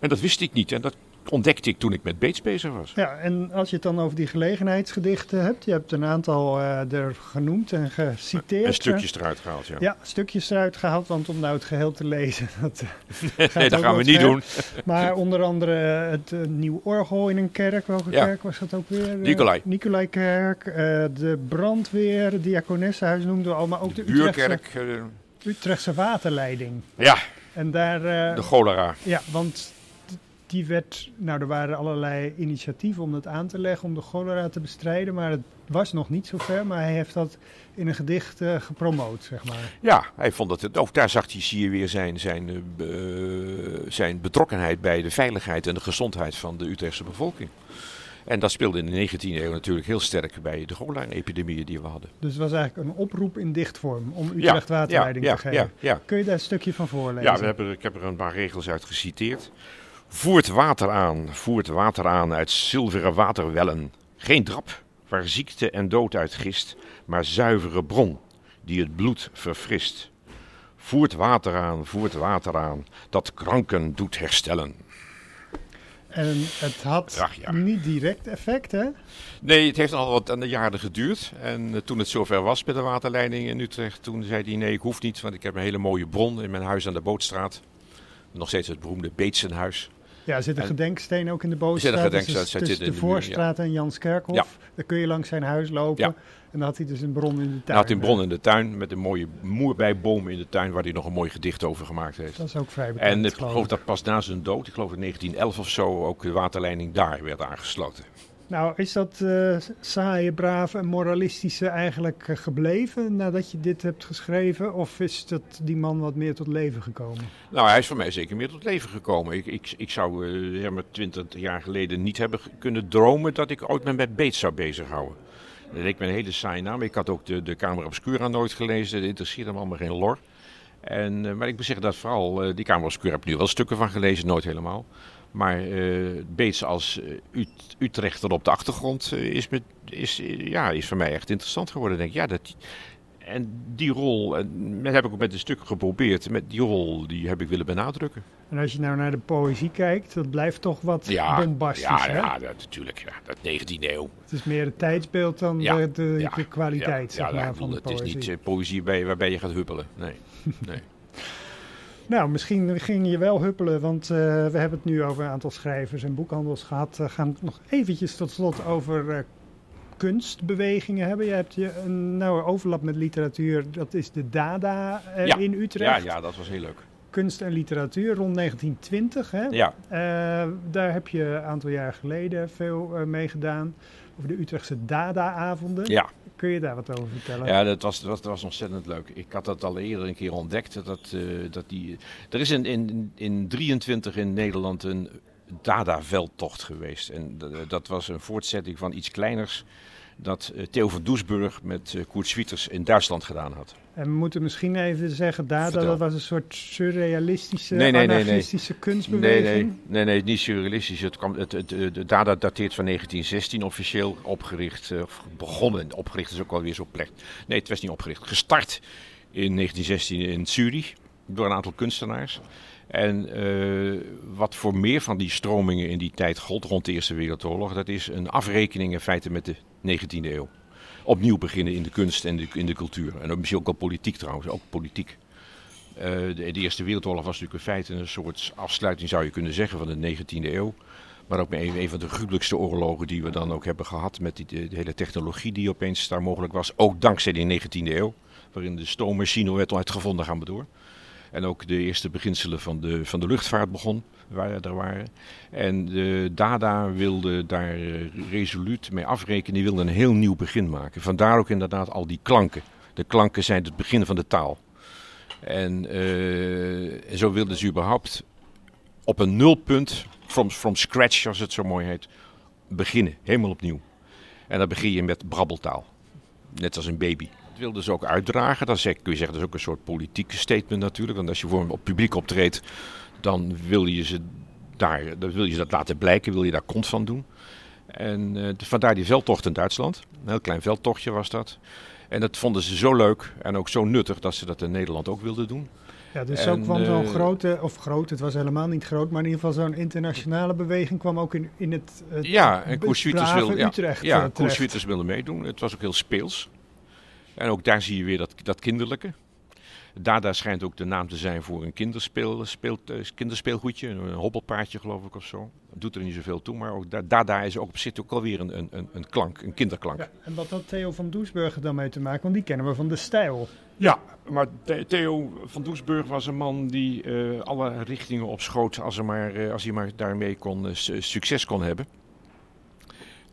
En dat wist ik niet. En dat ontdekte ik toen ik met Beets bezig was. Ja, en als je het dan over die gelegenheidsgedichten hebt, je hebt een aantal uh, er genoemd en geciteerd. En stukjes eruit gehaald, ja. Ja, stukjes eruit gehaald, want om nou het geheel te lezen, dat Nee, dat gaan we niet doen. Maar onder andere het uh, nieuw orgel in een kerk, welke Ja. kerk was dat ook weer? Uh, Nicolai. Nicolaikerk, uh, de brandweer, het diakonessenhuis noemden we al, maar ook de Utrechtse, Buurkerk, eh, Utrechtse waterleiding. ja, En daar... eh, de cholera. ja, want die werd, nou er waren allerlei initiatieven om dat aan te leggen, om de cholera te bestrijden, maar het was nog niet zover. Maar hij heeft dat in een gedicht eh, gepromoot, zeg maar. Ja, hij vond dat het, ook daar zag hij, zie je weer zijn, zijn, eh, eh, zijn betrokkenheid bij de veiligheid en de gezondheid van de Utrechtse bevolking. En dat speelde in de 19e eeuw natuurlijk heel sterk bij de cholera-epidemieën die we hadden. Dus het was eigenlijk een oproep in dichtvorm om Utrecht waterleiding ja, te geven. Kun je daar een stukje van voorlezen? Ja, we hebben, ik heb er een paar regels uit geciteerd. Voert water aan, voert water aan uit zilveren waterwellen. Geen drap, waar ziekte en dood uit gist, maar zuivere bron, die het bloed verfrist. Voert water aan, voert water aan, dat kranken doet herstellen. En het had Ach, ja. niet direct effect, hè? Nee, het heeft al wat aan de jaren geduurd. En eh, toen het zover was met de waterleiding in Utrecht, toen zei hij nee, ik hoef niet, want ik heb een hele mooie bron in mijn huis aan de Bootstraat. Nog steeds het beroemde Beetsenhuis. Ja, er zit een En- gedenksteen ook in de Er zit een Bootstraat. gedenksteen, dus tussen in de de muur, ja. Voorstraat en Janskerkhof. Ja. Daar kun je langs zijn huis lopen. Ja. En dan had hij dus een bron in de tuin. Hij had een bron in de tuin met een mooie moerbijboom in de tuin waar hij nog een mooi gedicht over gemaakt heeft. Dat is ook vrij bekend, En ik geloof dat pas na zijn dood, ik geloof in 1911 of zo, ook de waterleiding daar werd aangesloten. Nou, is dat eh, saaie, brave en moralistische eigenlijk eh, gebleven nadat je dit hebt geschreven? Of is dat die man wat meer tot leven gekomen? Nou, hij is voor mij zeker meer tot leven gekomen. Ik, ik, ik zou eh, ja, maar 20 jaar geleden niet hebben kunnen dromen dat ik ooit me met Beets zou bezighouden. Dat leek me een hele saaie naam. Ik had ook de, de Camera Obscura nooit gelezen. Dat interesseerde me allemaal geen lor. En, eh, maar ik moet zeggen dat vooral, eh, die Camera Obscura heb ik nu wel stukken van gelezen, nooit helemaal. Maar eh Beets als eh, Ut- Utrechter op de achtergrond eh, is, met, is, ja, is voor mij echt interessant geworden. Ik denk, ja, dat, en die rol, en dat heb ik ook met een stuk geprobeerd, met die rol die heb ik willen benadrukken. En als je nou naar de poëzie kijkt, dat blijft toch wat bombastisch, ja, hè? ja, dat, natuurlijk. Ja, dat 19e eeuw. Het is meer het tijdsbeeld dan Ja, de, de, ja, de kwaliteit, ja, zeg ja, maar, ik van de Het poëzie. is niet poëzie bij, waarbij je gaat huppelen. Nee. nee. Nou, misschien ging je wel huppelen, want eh, we hebben het nu over een aantal schrijvers en boekhandels gehad. We gaan het nog eventjes tot slot over eh, kunstbewegingen hebben. Je hebt je een nauwe overlap met literatuur, dat is de Dada eh, Ja. in Ja, Utrecht. ja, dat was heel leuk. Kunst en literatuur rond 1920, hè? Ja, Eh, daar heb je een aantal jaar geleden veel eh, mee gedaan. Over de Utrechtse Dada-avonden. ja. Kun je daar wat over vertellen? ja dat, was, dat, was, ontzettend leuk. Ik had dat al eerder een keer ontdekt. Dat, eh, dat die, er is in, in, in 23 in Nederland een Dada-veldtocht geweest. En dat, was een voortzetting van iets kleiners dat eh, Theo van Doesburg met eh, Koert Swieters in Duitsland gedaan had. En we moeten misschien even zeggen, Dada, Vertel. dat was een soort surrealistische, Nee, nee, nee, nee. anarchistische Nee, kunstbeweging. nee, nee, nee, niet surrealistisch. Het, kwam, het, het, de Dada dateert van 1916 officieel opgericht, eh, of begonnen. Opgericht is ook alweer zo plecht. Nee, het was niet opgericht. Gestart in 1916 in Zurich door een aantal kunstenaars. En eh, wat voor meer van die stromingen in die tijd gold rond de Eerste Wereldoorlog, dat is een afrekening in feite met de 19e eeuw. Opnieuw beginnen in de kunst en de, in de cultuur. En misschien ook al politiek trouwens, ook politiek. Eh, de, Eerste Wereldoorlog was natuurlijk in feite een soort afsluiting, zou je kunnen zeggen, van de 19e eeuw. Maar ook een, van de gruwelijkste oorlogen die we dan ook hebben gehad. Met die, de, de hele technologie die opeens daar mogelijk was. Ook dankzij die 19e eeuw. Waarin de stoommachine werd uitgevonden, gaan we door. En ook de eerste beginselen van de, van de luchtvaart begon, waar er waren. En de Dada wilde daar eh, resoluut mee afrekenen. Die wilde een heel nieuw begin maken. Vandaar ook inderdaad al die klanken. De klanken zijn het begin van de taal. En, eh, en zo wilden ze überhaupt op een nulpunt, from, from scratch, als het zo mooi heet, beginnen. Helemaal opnieuw. En dan begin je met brabbeltaal. Net als een baby. Dat wilden ze ook uitdragen. Dat kun je zeggen, dat is ook een soort politieke statement natuurlijk. Want als je voor op publiek optreedt, dan wil je ze daar, dan wil je dat laten blijken, wil je daar kont van doen. En uh, vandaar die veldtocht in Duitsland. Een heel klein veldtochtje was dat. En dat vonden ze zo leuk en ook zo nuttig dat ze dat in Nederland ook wilden doen. Ja, dus en, ook kwam zo'n uh, grote, of groot, het was helemaal niet groot, maar in ieder geval zo'n internationale beweging kwam ook in, in het, het Ja, en Koers wilde, ja, Utrecht ja, uh, wilde meedoen. Het was ook heel speels. En ook daar zie je weer dat, dat kinderlijke. Dada schijnt ook de naam te zijn voor een kinderspeel, speel, kinderspeelgoedje, een hobbelpaardje geloof ik of zo. Dat doet er niet zoveel toe, maar ook Dada is ook op zich ook alweer een, een, een klank, een kinderklank. Ja, en wat had Theo van Doesburger dan mee te maken? Want die kennen we van de stijl. Ja, maar Theo van Doesburg was een man die uh, alle richtingen opschoot als, hij maar, uh, als hij maar daarmee kon, uh, succes kon hebben.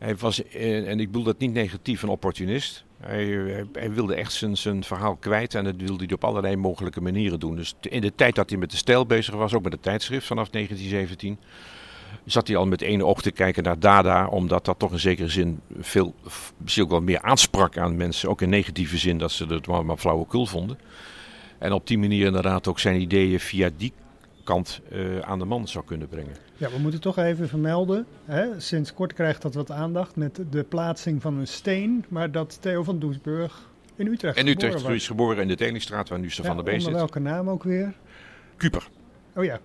Hij was, en ik bedoel dat niet negatief, een opportunist. Hij, hij, wilde echt zijn, zijn verhaal kwijt en dat wilde hij op allerlei mogelijke manieren doen. Dus in de tijd dat hij met de stijl bezig was, ook met het tijdschrift vanaf 1917, zat hij al met één oog te kijken naar Dada, omdat dat toch in zekere zin veel, misschien ook wel meer aansprak aan mensen. Ook in negatieve zin dat ze het maar, maar flauwekul vonden. En op die manier inderdaad ook zijn ideeën via die kant uh, aan de man zou kunnen brengen. Ja, we moeten toch even vermelden. Hè? Sinds kort krijgt dat wat aandacht met de plaatsing van een steen. Maar dat Theo van Doesburg in Utrecht En Utrecht geboren is geboren in de Telingstraat, waar nu Stefan ja, de Beest onder zit. welke naam ook weer? Kuper. Oh ja.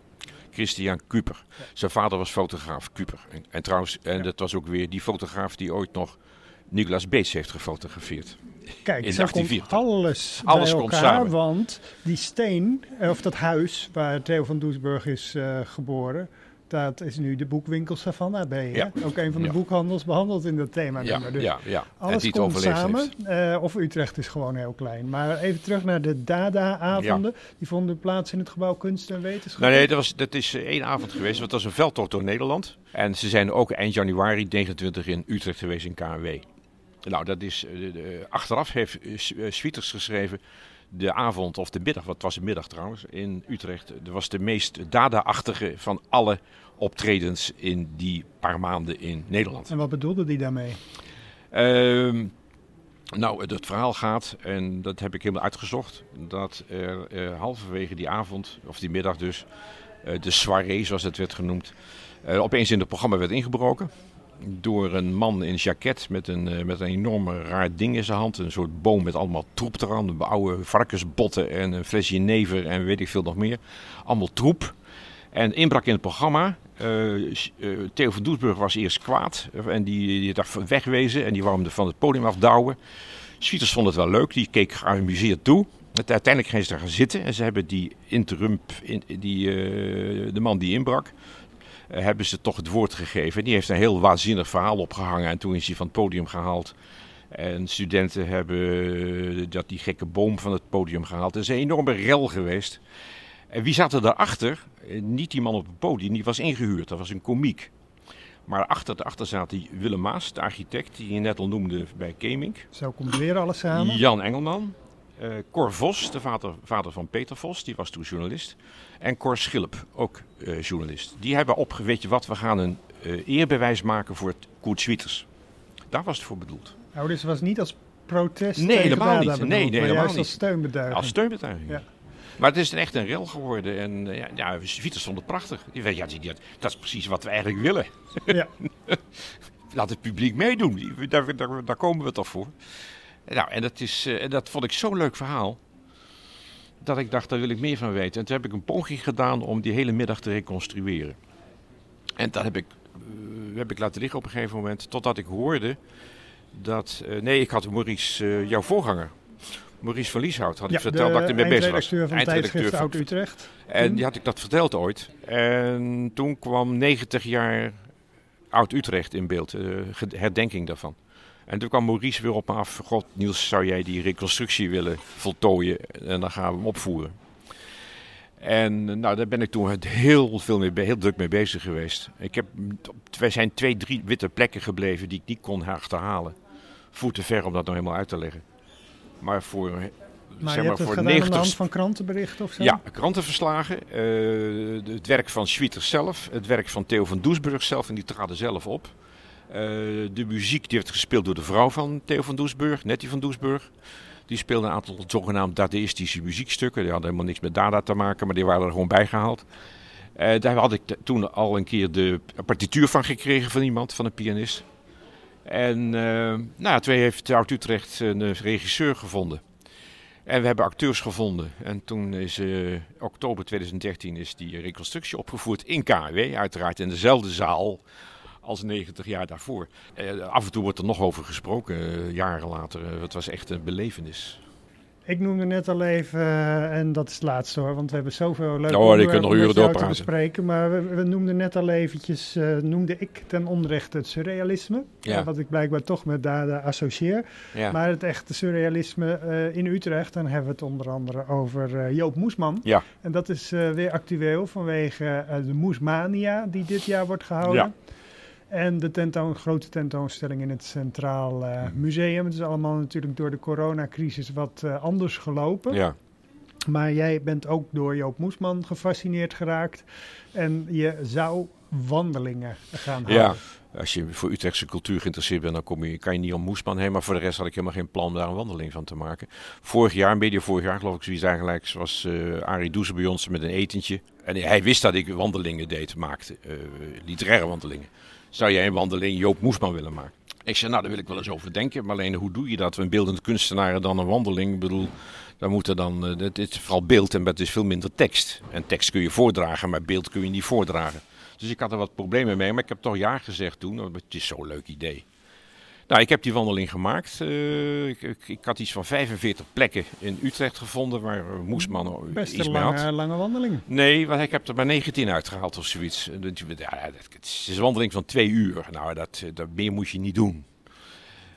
Christian Kuper. Zijn vader was fotograaf, Kuper. En, en trouwens, en ja. dat was ook weer die fotograaf die ooit nog Nicolaas Beets heeft gefotografeerd. Kijk, in zo komt 1840. alles, Alles bij komt elkaar, samen. want die steen, eh, of dat huis waar Theo van Doesburg is uh, geboren, dat is nu de boekwinkel Savannah bij. Ja. Ook een van de Ja. boekhandels behandeld in dat thema. Ja, Dus ja, ja. Alles die het komt samen. eh, of Utrecht is gewoon heel klein. Maar even terug naar de Dada-avonden. Die vonden plaats in het gebouw Kunst en Wetenschap. Nou, nee, dat, was, dat is eh, één avond geweest. Want dat was een veldtocht door Nederland. En ze zijn ook eind januari 29 in Utrecht geweest in KNW. Nou, dat is, eh, de- achteraf heeft eh, eh, Swieters geschreven. De avond of de middag, wat was de middag trouwens, in Utrecht. Dat was de meest dada-achtige van alle optredens in die paar maanden in Nederland. En wat bedoelde die daarmee? Ehm, nou, het, het verhaal gaat, en dat heb ik helemaal uitgezocht, dat er halverwege die avond, of die middag dus, de soirée zoals het werd genoemd, opeens in het programma werd ingebroken. Door een man in een jacket met een, eh, met een enorme raar ding in zijn hand. Een soort boom met allemaal troep eraan. Oude varkensbotten en een flesje never en weet ik veel nog meer. Allemaal troep. En inbrak in het programma. Eh, eh, Theo van Doesburg was eerst kwaad. En die, die dacht wegwezen. En die wou van het podium afdouwen. Swieters vond het wel leuk. Die keek geamuseerd toe. Uiteindelijk gingen ze daar gaan zitten. En ze hebben die interrump, in, die, de man die inbrak, hebben ze toch het woord gegeven. Die heeft een heel waanzinnig verhaal opgehangen. En toen is hij van het podium gehaald. En studenten hebben eh, dat die gekke boom van het podium gehaald. Het is een enorme rel geweest. En wie zat er daarachter? Eh, Niet die man op het podium, die was ingehuurd. Dat was een komiek. Maar achter, daarachter zat die Willem Maas, de architect, die je net al noemde bij Kemink. Zo komt weer alles samen. Jan Engelman. eh Cor Vos, de vader, vader van Peter Vos, die was toen journalist. En Cor Schilp, ook eh, journalist. Die hebben op, weet je wat, we gaan een eh, eerbewijs maken voor het Koert Swieters. Daar was het voor bedoeld. Nou, dus het was niet als protest Nee, helemaal niet. bedoeld, Nee, nee, helemaal juist niet. als steunbeduiding. Als steunbetuiging. Ja. Maar het is een echt een rel geworden. En eh, ja, ja, vond het prachtig. Die weet, ja, die- die- dat is precies wat we eigenlijk willen. Ja. Laat het publiek meedoen. Daar, daar, daar komen we toch voor. Nou, en dat, is, en dat vond ik zo'n leuk verhaal. Dat ik dacht, daar wil ik meer van weten. En toen heb ik een poging gedaan om die hele middag te reconstrueren. En dat heb ik, eh, heb ik laten liggen op een gegeven moment. Totdat ik hoorde dat... eh, nee, ik had Maurice, eh, jouw voorganger. Maurice van Lieshout had ik verteld dat ik ermee bezig was. eindredacteur van tijdschrift van- Oud-Utrecht. en Toen? die had ik dat verteld ooit. En toen kwam 90 jaar Oud-Utrecht in beeld, herdenking daarvan. En toen kwam Maurice weer op me af. God, Niels, zou jij die reconstructie willen voltooien? En dan gaan we hem opvoeren. En nou, daar ben ik toen heel, veel mee, heel druk mee bezig geweest. Ik heb, er zijn twee, drie witte plekken gebleven die ik niet kon achterhalen. Voer te ver om dat nou helemaal uit te leggen. Maar voor, Maar zeg je maar, hebt het voor gedaan aan de 90 hand van krantenberichten of zo? ja, krantenverslagen, eh, het werk van Schwieters zelf, het werk van Theo van Doesburg zelf, en die traden zelf op. de muziek die werd gespeeld door de vrouw van Theo van Doesburg, Nettie van Doesburg. Die speelde een aantal zogenaamd dadaïstische muziekstukken. Die hadden helemaal niks met dada te maken, maar die waren er gewoon bijgehaald. Uh, daar had ik toen al een keer de partituur van gekregen van iemand, van een pianist. En uh, nou, twee heeft Oud Utrecht een regisseur gevonden. En we hebben acteurs gevonden. En toen is uh, oktober 2013 is die reconstructie opgevoerd in KW. Uiteraard in dezelfde zaal als 90 jaar daarvoor. Uh, af en toe wordt er nog over gesproken, uh, jaren later. het was echt een belevenis. Ik noemde net al even, en dat is het laatste hoor, want we hebben zoveel leuke oh, onderwerpen nog uren door te bespreken. Maar we, we, noemden net al eventjes, noemde ik ten onrechte het surrealisme. Ja. Wat ik blijkbaar toch met Dada associeer. Ja. Maar het echte surrealisme in Utrecht, dan hebben we het onder andere over Joop Moesman. Ja. En dat is weer actueel vanwege de Moesmania die dit jaar wordt gehouden. Ja. En de tentoon, grote tentoonstelling in het Centraal uh, Museum. Het is allemaal natuurlijk door de coronacrisis wat uh, anders gelopen. Ja. Maar jij bent ook door Joop Moesman gefascineerd geraakt. En je zou wandelingen gaan houden. Ja, als je voor Utrechtse cultuur geïnteresseerd bent, dan kom je, kan je niet om Moesman heen. Maar voor de rest had ik helemaal geen plan om daar een wandeling van te maken. Vorig jaar, beetje vorig jaar geloof ik, zoiets eigenlijk, was uh, Arie Doeze bij ons met een etentje. En hij wist dat ik wandelingen deed, maakte, literaire wandelingen zou jij een wandeling Joop Moesman willen maken? Ik zei, nou, daar wil ik wel eens over denken. Maar alleen, hoe doe je dat? Een beeldend kunstenaar dan een wandeling. Ik bedoel, dan moet er dan, uh, het is vooral beeld en het is veel minder tekst. En tekst kun je voordragen, maar beeld kun je niet voordragen. Dus ik had er wat problemen mee, maar ik heb toch ja gezegd toen. Het is zo'n leuk idee. Nou, ik heb die wandeling gemaakt. Uh, ik, ik, ik, had iets van 45 plekken in Utrecht gevonden waar Moesman Best iets lange, had. lange wandeling. Nee, want ik heb er maar 19 uitgehaald of zoiets. Ja, het is een wandeling van twee uur. Nou, dat, dat meer moet je niet doen.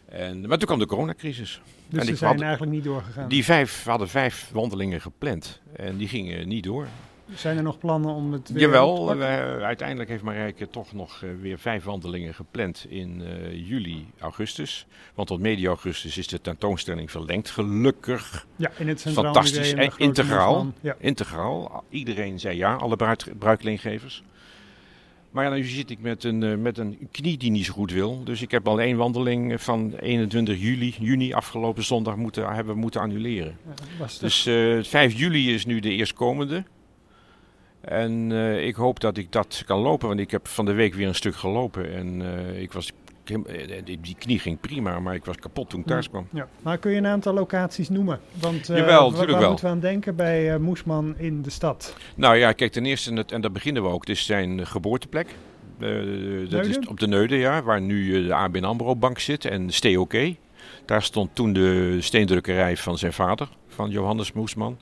En, maar toen kwam de coronacrisis. Dus en ze zijn had- eigenlijk niet doorgegaan. Die vijf hadden vijf wandelingen gepland. En die gingen niet door. Zijn er nog plannen om het weer Jawel, wij- uiteindelijk heeft Marijke toch nog eh, weer vijf wandelingen gepland in eh, juli, augustus. Want tot medio augustus is de tentoonstelling verlengd, gelukkig. Ja, in het Centraal Fantastisch, eh, Grote integraal. Ja. Integraal. Iedereen zei ja, alle bruid- bruikleengevers. Maar ja, nu zit ik met een, eh, met een knie die niet zo goed wil. Dus ik heb al één wandeling van 21 juli, juni afgelopen zondag moeten, hebben moeten annuleren. Ja, Dus eh 5 juli is nu de eerstkomende. En eh, ik hoop dat ik dat kan lopen, want ik heb van de week weer een stuk gelopen. En eh, ik was, eh, die, knie ging prima, maar ik was kapot toen ik thuis kwam. Ja, maar kun je een aantal locaties noemen? Want eh, Jawel, waar wel. moeten we aan denken bij Moesman in de stad? Nou ja, kijk, ten eerste, en daar beginnen we ook, het is zijn geboorteplek. Dat is op de Neude, ja, waar nu de ABN AMRO bank zit en Stay OK. Daar stond toen de steendrukkerij van zijn vader, van Johannes Moesman.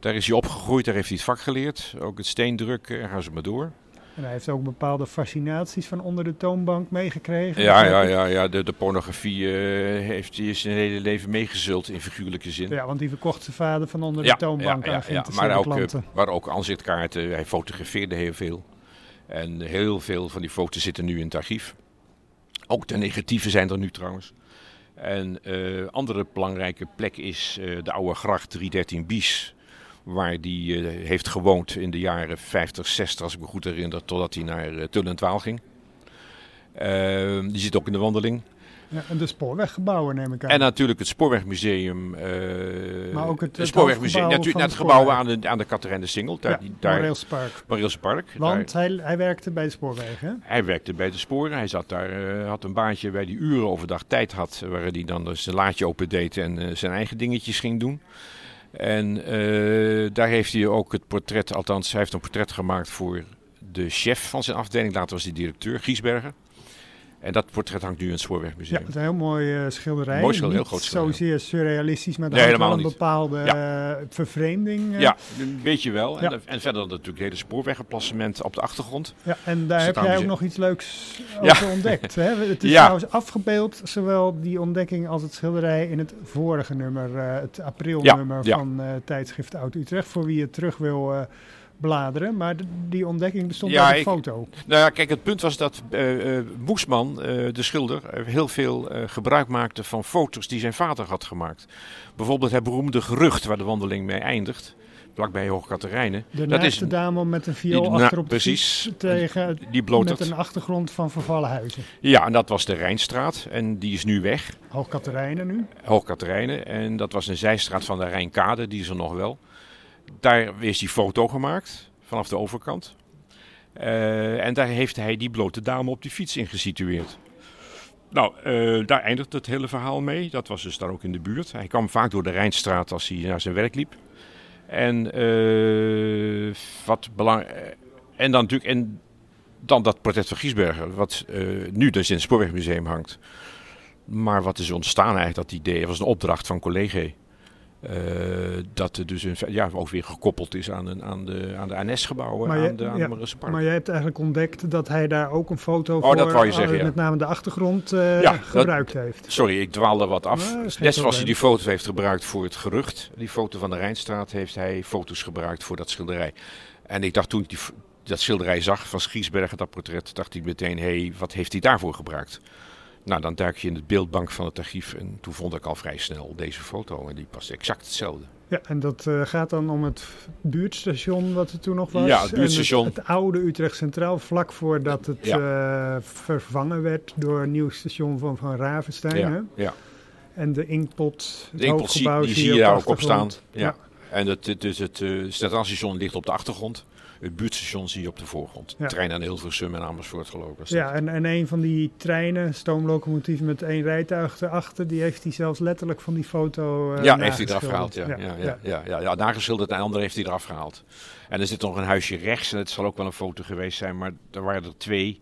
Daar is hij opgegroeid, daar heeft hij het vak geleerd. Ook het steendrukken, en gaan ze maar door. En hij heeft ook bepaalde fascinaties van onder de toonbank meegekregen. Ja, ja, ja, ja. De, de pornografie eh, heeft hij zijn hele leven meegezult in figuurlijke zin. Ja, want die verkocht zijn vader van onder Ja, de toonbank ja, aan ja, Maar, ook, eh, klanten. maar ook aanzichtkaarten. Hij fotografeerde heel veel. En heel veel van die foto's zitten nu in het archief. Ook de negatieve zijn er nu trouwens. En eh andere belangrijke plek is eh, de oude gracht 313 Bies. Waar die eh, heeft gewoond in de jaren 50, 60, als ik me goed herinner, totdat hij naar uh, Tullen en Twaal ging. Eh, die zit ook in de wandeling. Ja, en de spoorweggebouwen neem ik aan. En natuurlijk het Spoorwegmuseum. eh Maar ook het- het Spoorwegmuseum. Natuurlijk net het gebouw aan de, aan de Catherine de Singel. Daar, ja, daar. Want Daar- hij, hij werkte bij de spoorwegen, hij werkte bij de sporen. Hij zat daar, had een baantje waar hij uren overdag tijd had. Waar hij dan dus zijn laadje open deed en zijn eigen dingetjes ging doen. En eh, daar heeft hij ook het portret, althans hij heeft een portret gemaakt voor de chef van zijn afdeling. Later was hij directeur, Giesberger. En dat portret hangt nu in het Ja, Spoorwegmuseum. het is een heel mooi eh, schilderij. Mooi schilderij, heel groot schilderij. zozeer surrealistisch, maar er Nee, wel een niet. bepaalde eh, vervreemding. eh. Ja, een beetje wel. Ja. En, en verder natuurlijk het hele spoorwegenplassement op de achtergrond. Ja, en daar heb jij ook nog iets leuks Ja. over ontdekt. Hè? Het is Ja. trouwens afgebeeld, zowel die ontdekking als het schilderij, in het vorige nummer, het aprilnummer Ja, ja. van tijdschrift Oud Utrecht, voor wie het terug wil bladeren. Maar die ontdekking bestond Ja, uit een foto. Nou ja, kijk, het punt was dat eh, eh, Moesman, eh, de schilder, eh, heel veel eh, gebruik maakte van foto's die zijn vader had gemaakt. Bijvoorbeeld het beroemde gerucht waar de wandeling mee eindigt. vlakbij Hoogkaterijnen. De Dat is dame met een viool die na- achter op de precies. tegen, die met het. een achtergrond van vervallen huizen. Ja, en dat was de Rijnstraat en die is nu weg. Hoogkaterijnen nu. Hoogkaterijnen. En dat was een zijstraat van de Rijnkade, die is er nog wel. Daar is die foto gemaakt, vanaf de overkant. Eh, en daar heeft hij die blote dame op die fiets in gesitueerd. Nou, eh, daar eindigt het hele verhaal mee. Dat was dus daar ook in de buurt. Hij kwam vaak door de Rijnstraat als hij naar zijn werk liep. En eh, wat belangrijk. En dan natuurlijk. En dan dat portret van Giesberger, wat nu dus in het Spoorwegmuseum hangt. Maar wat is ontstaan eigenlijk, dat idee? Het was een opdracht van collega. Eh, dat er dus een, ja, ook weer gekoppeld is aan, een, aan de, aan de ANS-gebouwen, Maar je- aan de, aan ja, de Marissenpark. Maar jij hebt eigenlijk ontdekt dat hij daar ook een foto Oh, voor, dat wou je zeggen, eh, ja. met name de achtergrond, eh, Ja, dat- gebruikt heeft. Sorry, ik dwaalde wat af. Dat Net zoals hij die foto heeft gebruikt voor het gerucht, die foto van de Rijnstraat, heeft hij foto's gebruikt voor dat schilderij. En ik dacht toen ik die, dat schilderij zag van Schiesbergen, dat portret, dacht ik meteen, hé, hey, wat heeft hij daarvoor gebruikt? Nou, dan duik je in het beeldbank van het archief en toen vond ik al vrij snel deze foto en die past exact hetzelfde. Ja, en dat eh, gaat dan om het buurtstation wat er toen nog was. Ja, het buurtstation. Het, oude Utrecht Centraal, vlak voordat het eh, vervangen werd door een nieuw station van Van Ravenstein. hè? Ja, ja. En de Inkpot, het De Inkpot zie- die zie je daar ook op staan. Ja. En het, het, dus het eh, centraalstation ligt op de achtergrond. Het buurtstation zie je op de voorgrond. Ja. Trein aan Hilversum en Amersfoort geloof ik. was Ja, en, en een van die treinen, stoomlocomotief met één rijtuig erachter, die heeft hij zelfs letterlijk van die foto eh ja, heeft hij eraf gehaald. Ja, ja, ja, ja, ja, ja, nageschilderd en de andere heeft hij eraf gehaald. En er zit nog een huisje rechts en het zal ook wel een foto geweest zijn, maar er waren er twee.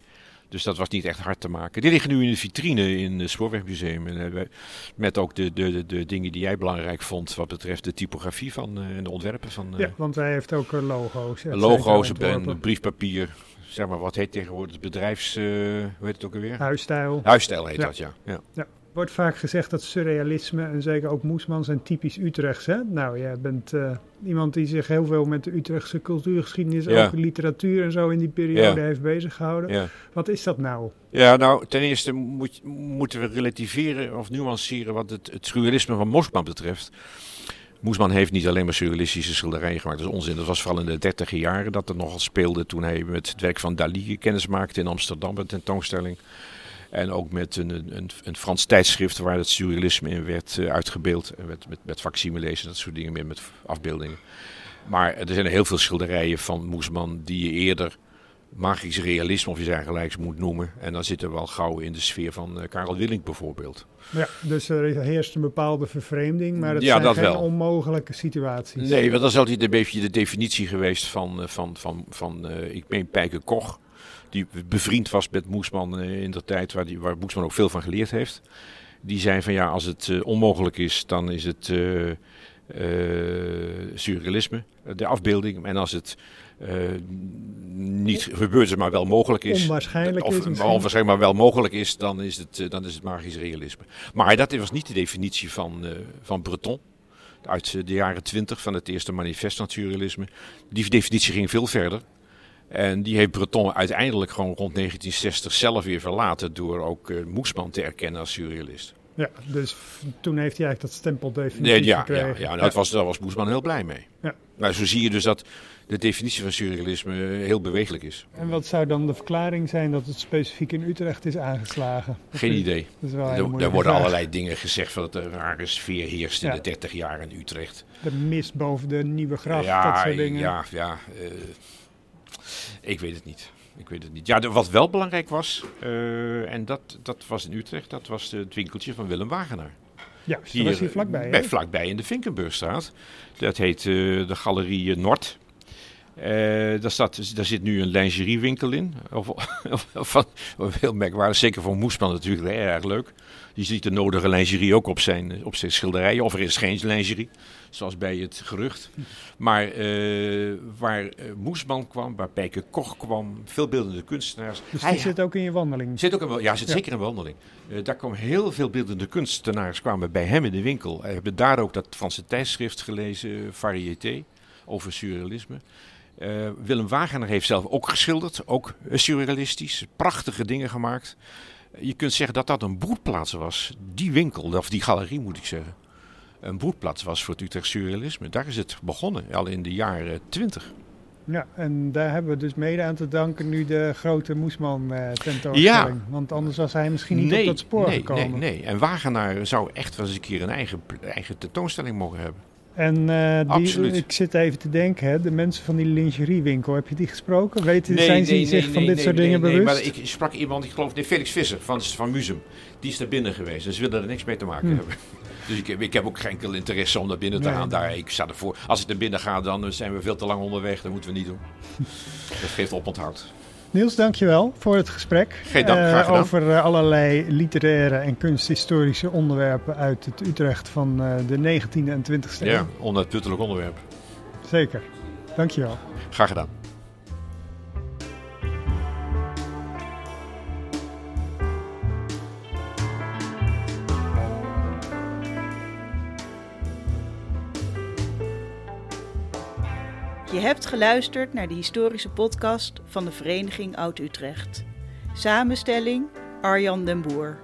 Dus dat was niet echt hard te maken. Die liggen nu in de vitrine in het Spoorwegmuseum. En, eh, met ook de, de, de, dingen die jij belangrijk vond wat betreft de typografie van, eh, en de ontwerpen van eh, Ja, want hij heeft ook logo's. logo's en briefpapier. Zeg maar, wat heet tegenwoordig het bedrijfs... hoe heet het ook alweer? Huisstijl. Huisstijl heet Ja. dat, ja. ja. Wordt vaak gezegd dat surrealisme en zeker ook Moesman zijn typisch Utrechts. Hè? Nou, jij bent eh, iemand die zich heel veel met de Utrechtse cultuurgeschiedenis, Ja. ook literatuur en zo in die periode Ja. heeft bezig gehouden. ja. Wat is dat nou? Ja, nou, ten eerste moet, moeten we relativeren of nuanceren wat het, het surrealisme van Moesman betreft. Moesman heeft niet alleen maar surrealistische schilderijen gemaakt. Dat is onzin. Dat was vooral in de dertiger jaren dat er nogal speelde toen hij met het werk van Dali kennis maakte in Amsterdam, een tentoonstelling. En ook met een, een, een Frans tijdschrift waar het surrealisme in werd eh, uitgebeeld. En met, met, met facsimiles en dat soort dingen meer, met afbeeldingen. Maar er zijn heel veel schilderijen van Moesman die je eerder magisch realisme of je zijn gelijks moet noemen. En dan zitten we wel gauw in de sfeer van eh, Karel Willink bijvoorbeeld. Ja, dus er heerst een bepaalde vervreemding, maar het Ja, zijn dat geen wel. onmogelijke situaties. Nee, want dat is altijd een beetje de definitie geweest van, eh, van, van, van eh, ik meen Pijke Koch. Die bevriend was met Moesman in de tijd waar, die, waar Moesman ook veel van geleerd heeft. Die zei van ja, als het eh, onmogelijk is, dan is het eh, eh, surrealisme, de afbeelding. En als het niet gebeurt, maar wel mogelijk is. Onwaarschijnlijk of, is onwaarschijnlijk, maar wel mogelijk is, dan is het, dan is het magisch realisme. Maar dat was niet de definitie van, van Breton. Uit de jaren twintig van het eerste manifest van het surrealisme. Die definitie ging veel verder. En die heeft Breton uiteindelijk gewoon rond 1960 zelf weer verlaten. Door ook eh, Moesman te erkennen als surrealist. Ja, dus toen heeft hij eigenlijk dat stempel definitief Nee, ja, ja, gekregen. ja, nou, dat was, daar was Moesman heel blij mee. Ja. Nou, zo zie je dus dat de definitie van surrealisme eh, heel bewegelijk is. En wat zou dan de verklaring zijn dat het specifiek in Utrecht is aangeslagen? Geen idee. Dat is wel Er, er worden vraag. allerlei dingen gezegd van dat er een rare sfeer heerst in Ja. de 30 jaar in Utrecht. De mist boven de nieuwe gracht, ja, dat soort dingen. ja, ja. eh, ik weet het niet. Ik weet het niet. Ja, wat wel belangrijk was, eh, en dat, dat was in Utrecht, dat was het winkeltje van Willem Wagenaar. Juist, dat was hier vlakbij. hè? Bij, vlakbij in de Vinkenburgstraat. Dat heet eh, de Galerie eh, Noord. Eh, daar, staat, daar zit nu een lingeriewinkel in. Of, of, of, heel merkwaardig, zeker voor Moesman natuurlijk heel erg leuk. Je ziet de nodige lingerie ook op zijn, op zijn schilderijen. Of er is geen lingerie, zoals bij het gerucht. Maar eh, waar eh, Moesman kwam, waar Pijke Koch kwam, veel beeldende kunstenaars. Dus Hij- die zit ook in je wandeling. Zit ook wel- ja, zit Ja. zeker een wandeling. Daar kwamen heel veel beeldende kunstenaars kwamen bij hem in de winkel. Hij hebben daar ook dat Franse tijdschrift gelezen, Variété, over surrealisme. Eh, Willem Wagener heeft zelf ook geschilderd, ook eh, surrealistisch, prachtige dingen gemaakt. Je kunt zeggen dat dat een broedplaats was, die winkel, of die galerie moet ik zeggen. een broedplaats was voor het Utrecht surrealisme. Daar is het begonnen, al in de jaren twintig. Ja, en daar hebben we dus mede aan te danken nu de grote Moesman uh, tentoonstelling. Ja. Want anders was hij misschien niet op dat spoor nee, gekomen. Nee, nee, en Wagenaar zou echt wel eens een keer een eigen, eigen tentoonstelling mogen hebben. En uh, die, ik zit even te denken, hè, de mensen van die lingeriewinkel, heb je die gesproken? Weten, nee, zijn zich van dit soort dingen bewust? Nee, maar ik sprak iemand, ik geloof, nee, Felix Visser van, van. Die is daar binnen geweest, dus ze willen er niks mee te maken hm. hebben. Dus ik, ik, heb ook geen enkel interesse om naar binnen te gaan. Daar, ik sta ervoor. Als ik naar binnen ga, dan zijn we veel te lang onderweg. Dat moeten we niet doen. Dat geeft oponthoud. Niels, dankjewel voor het gesprek. Geen dank, graag uh, over uh, allerlei literaire en kunsthistorische onderwerpen uit het Utrecht van uh, de 19e en 20e eeuw. Ja, onuitputtelijk onderwerp. Zeker. Dankjewel. Graag gedaan. Hebt geluisterd naar de historische podcast van de Vereniging Oud-Utrecht. Samenstelling Arjan den Boer.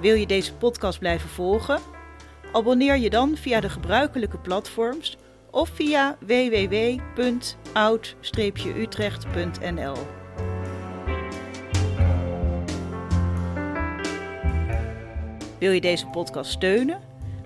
Wil je deze podcast blijven volgen? Abonneer je dan via de gebruikelijke platforms of via www.oud-utrecht.nl. Wil je deze podcast steunen?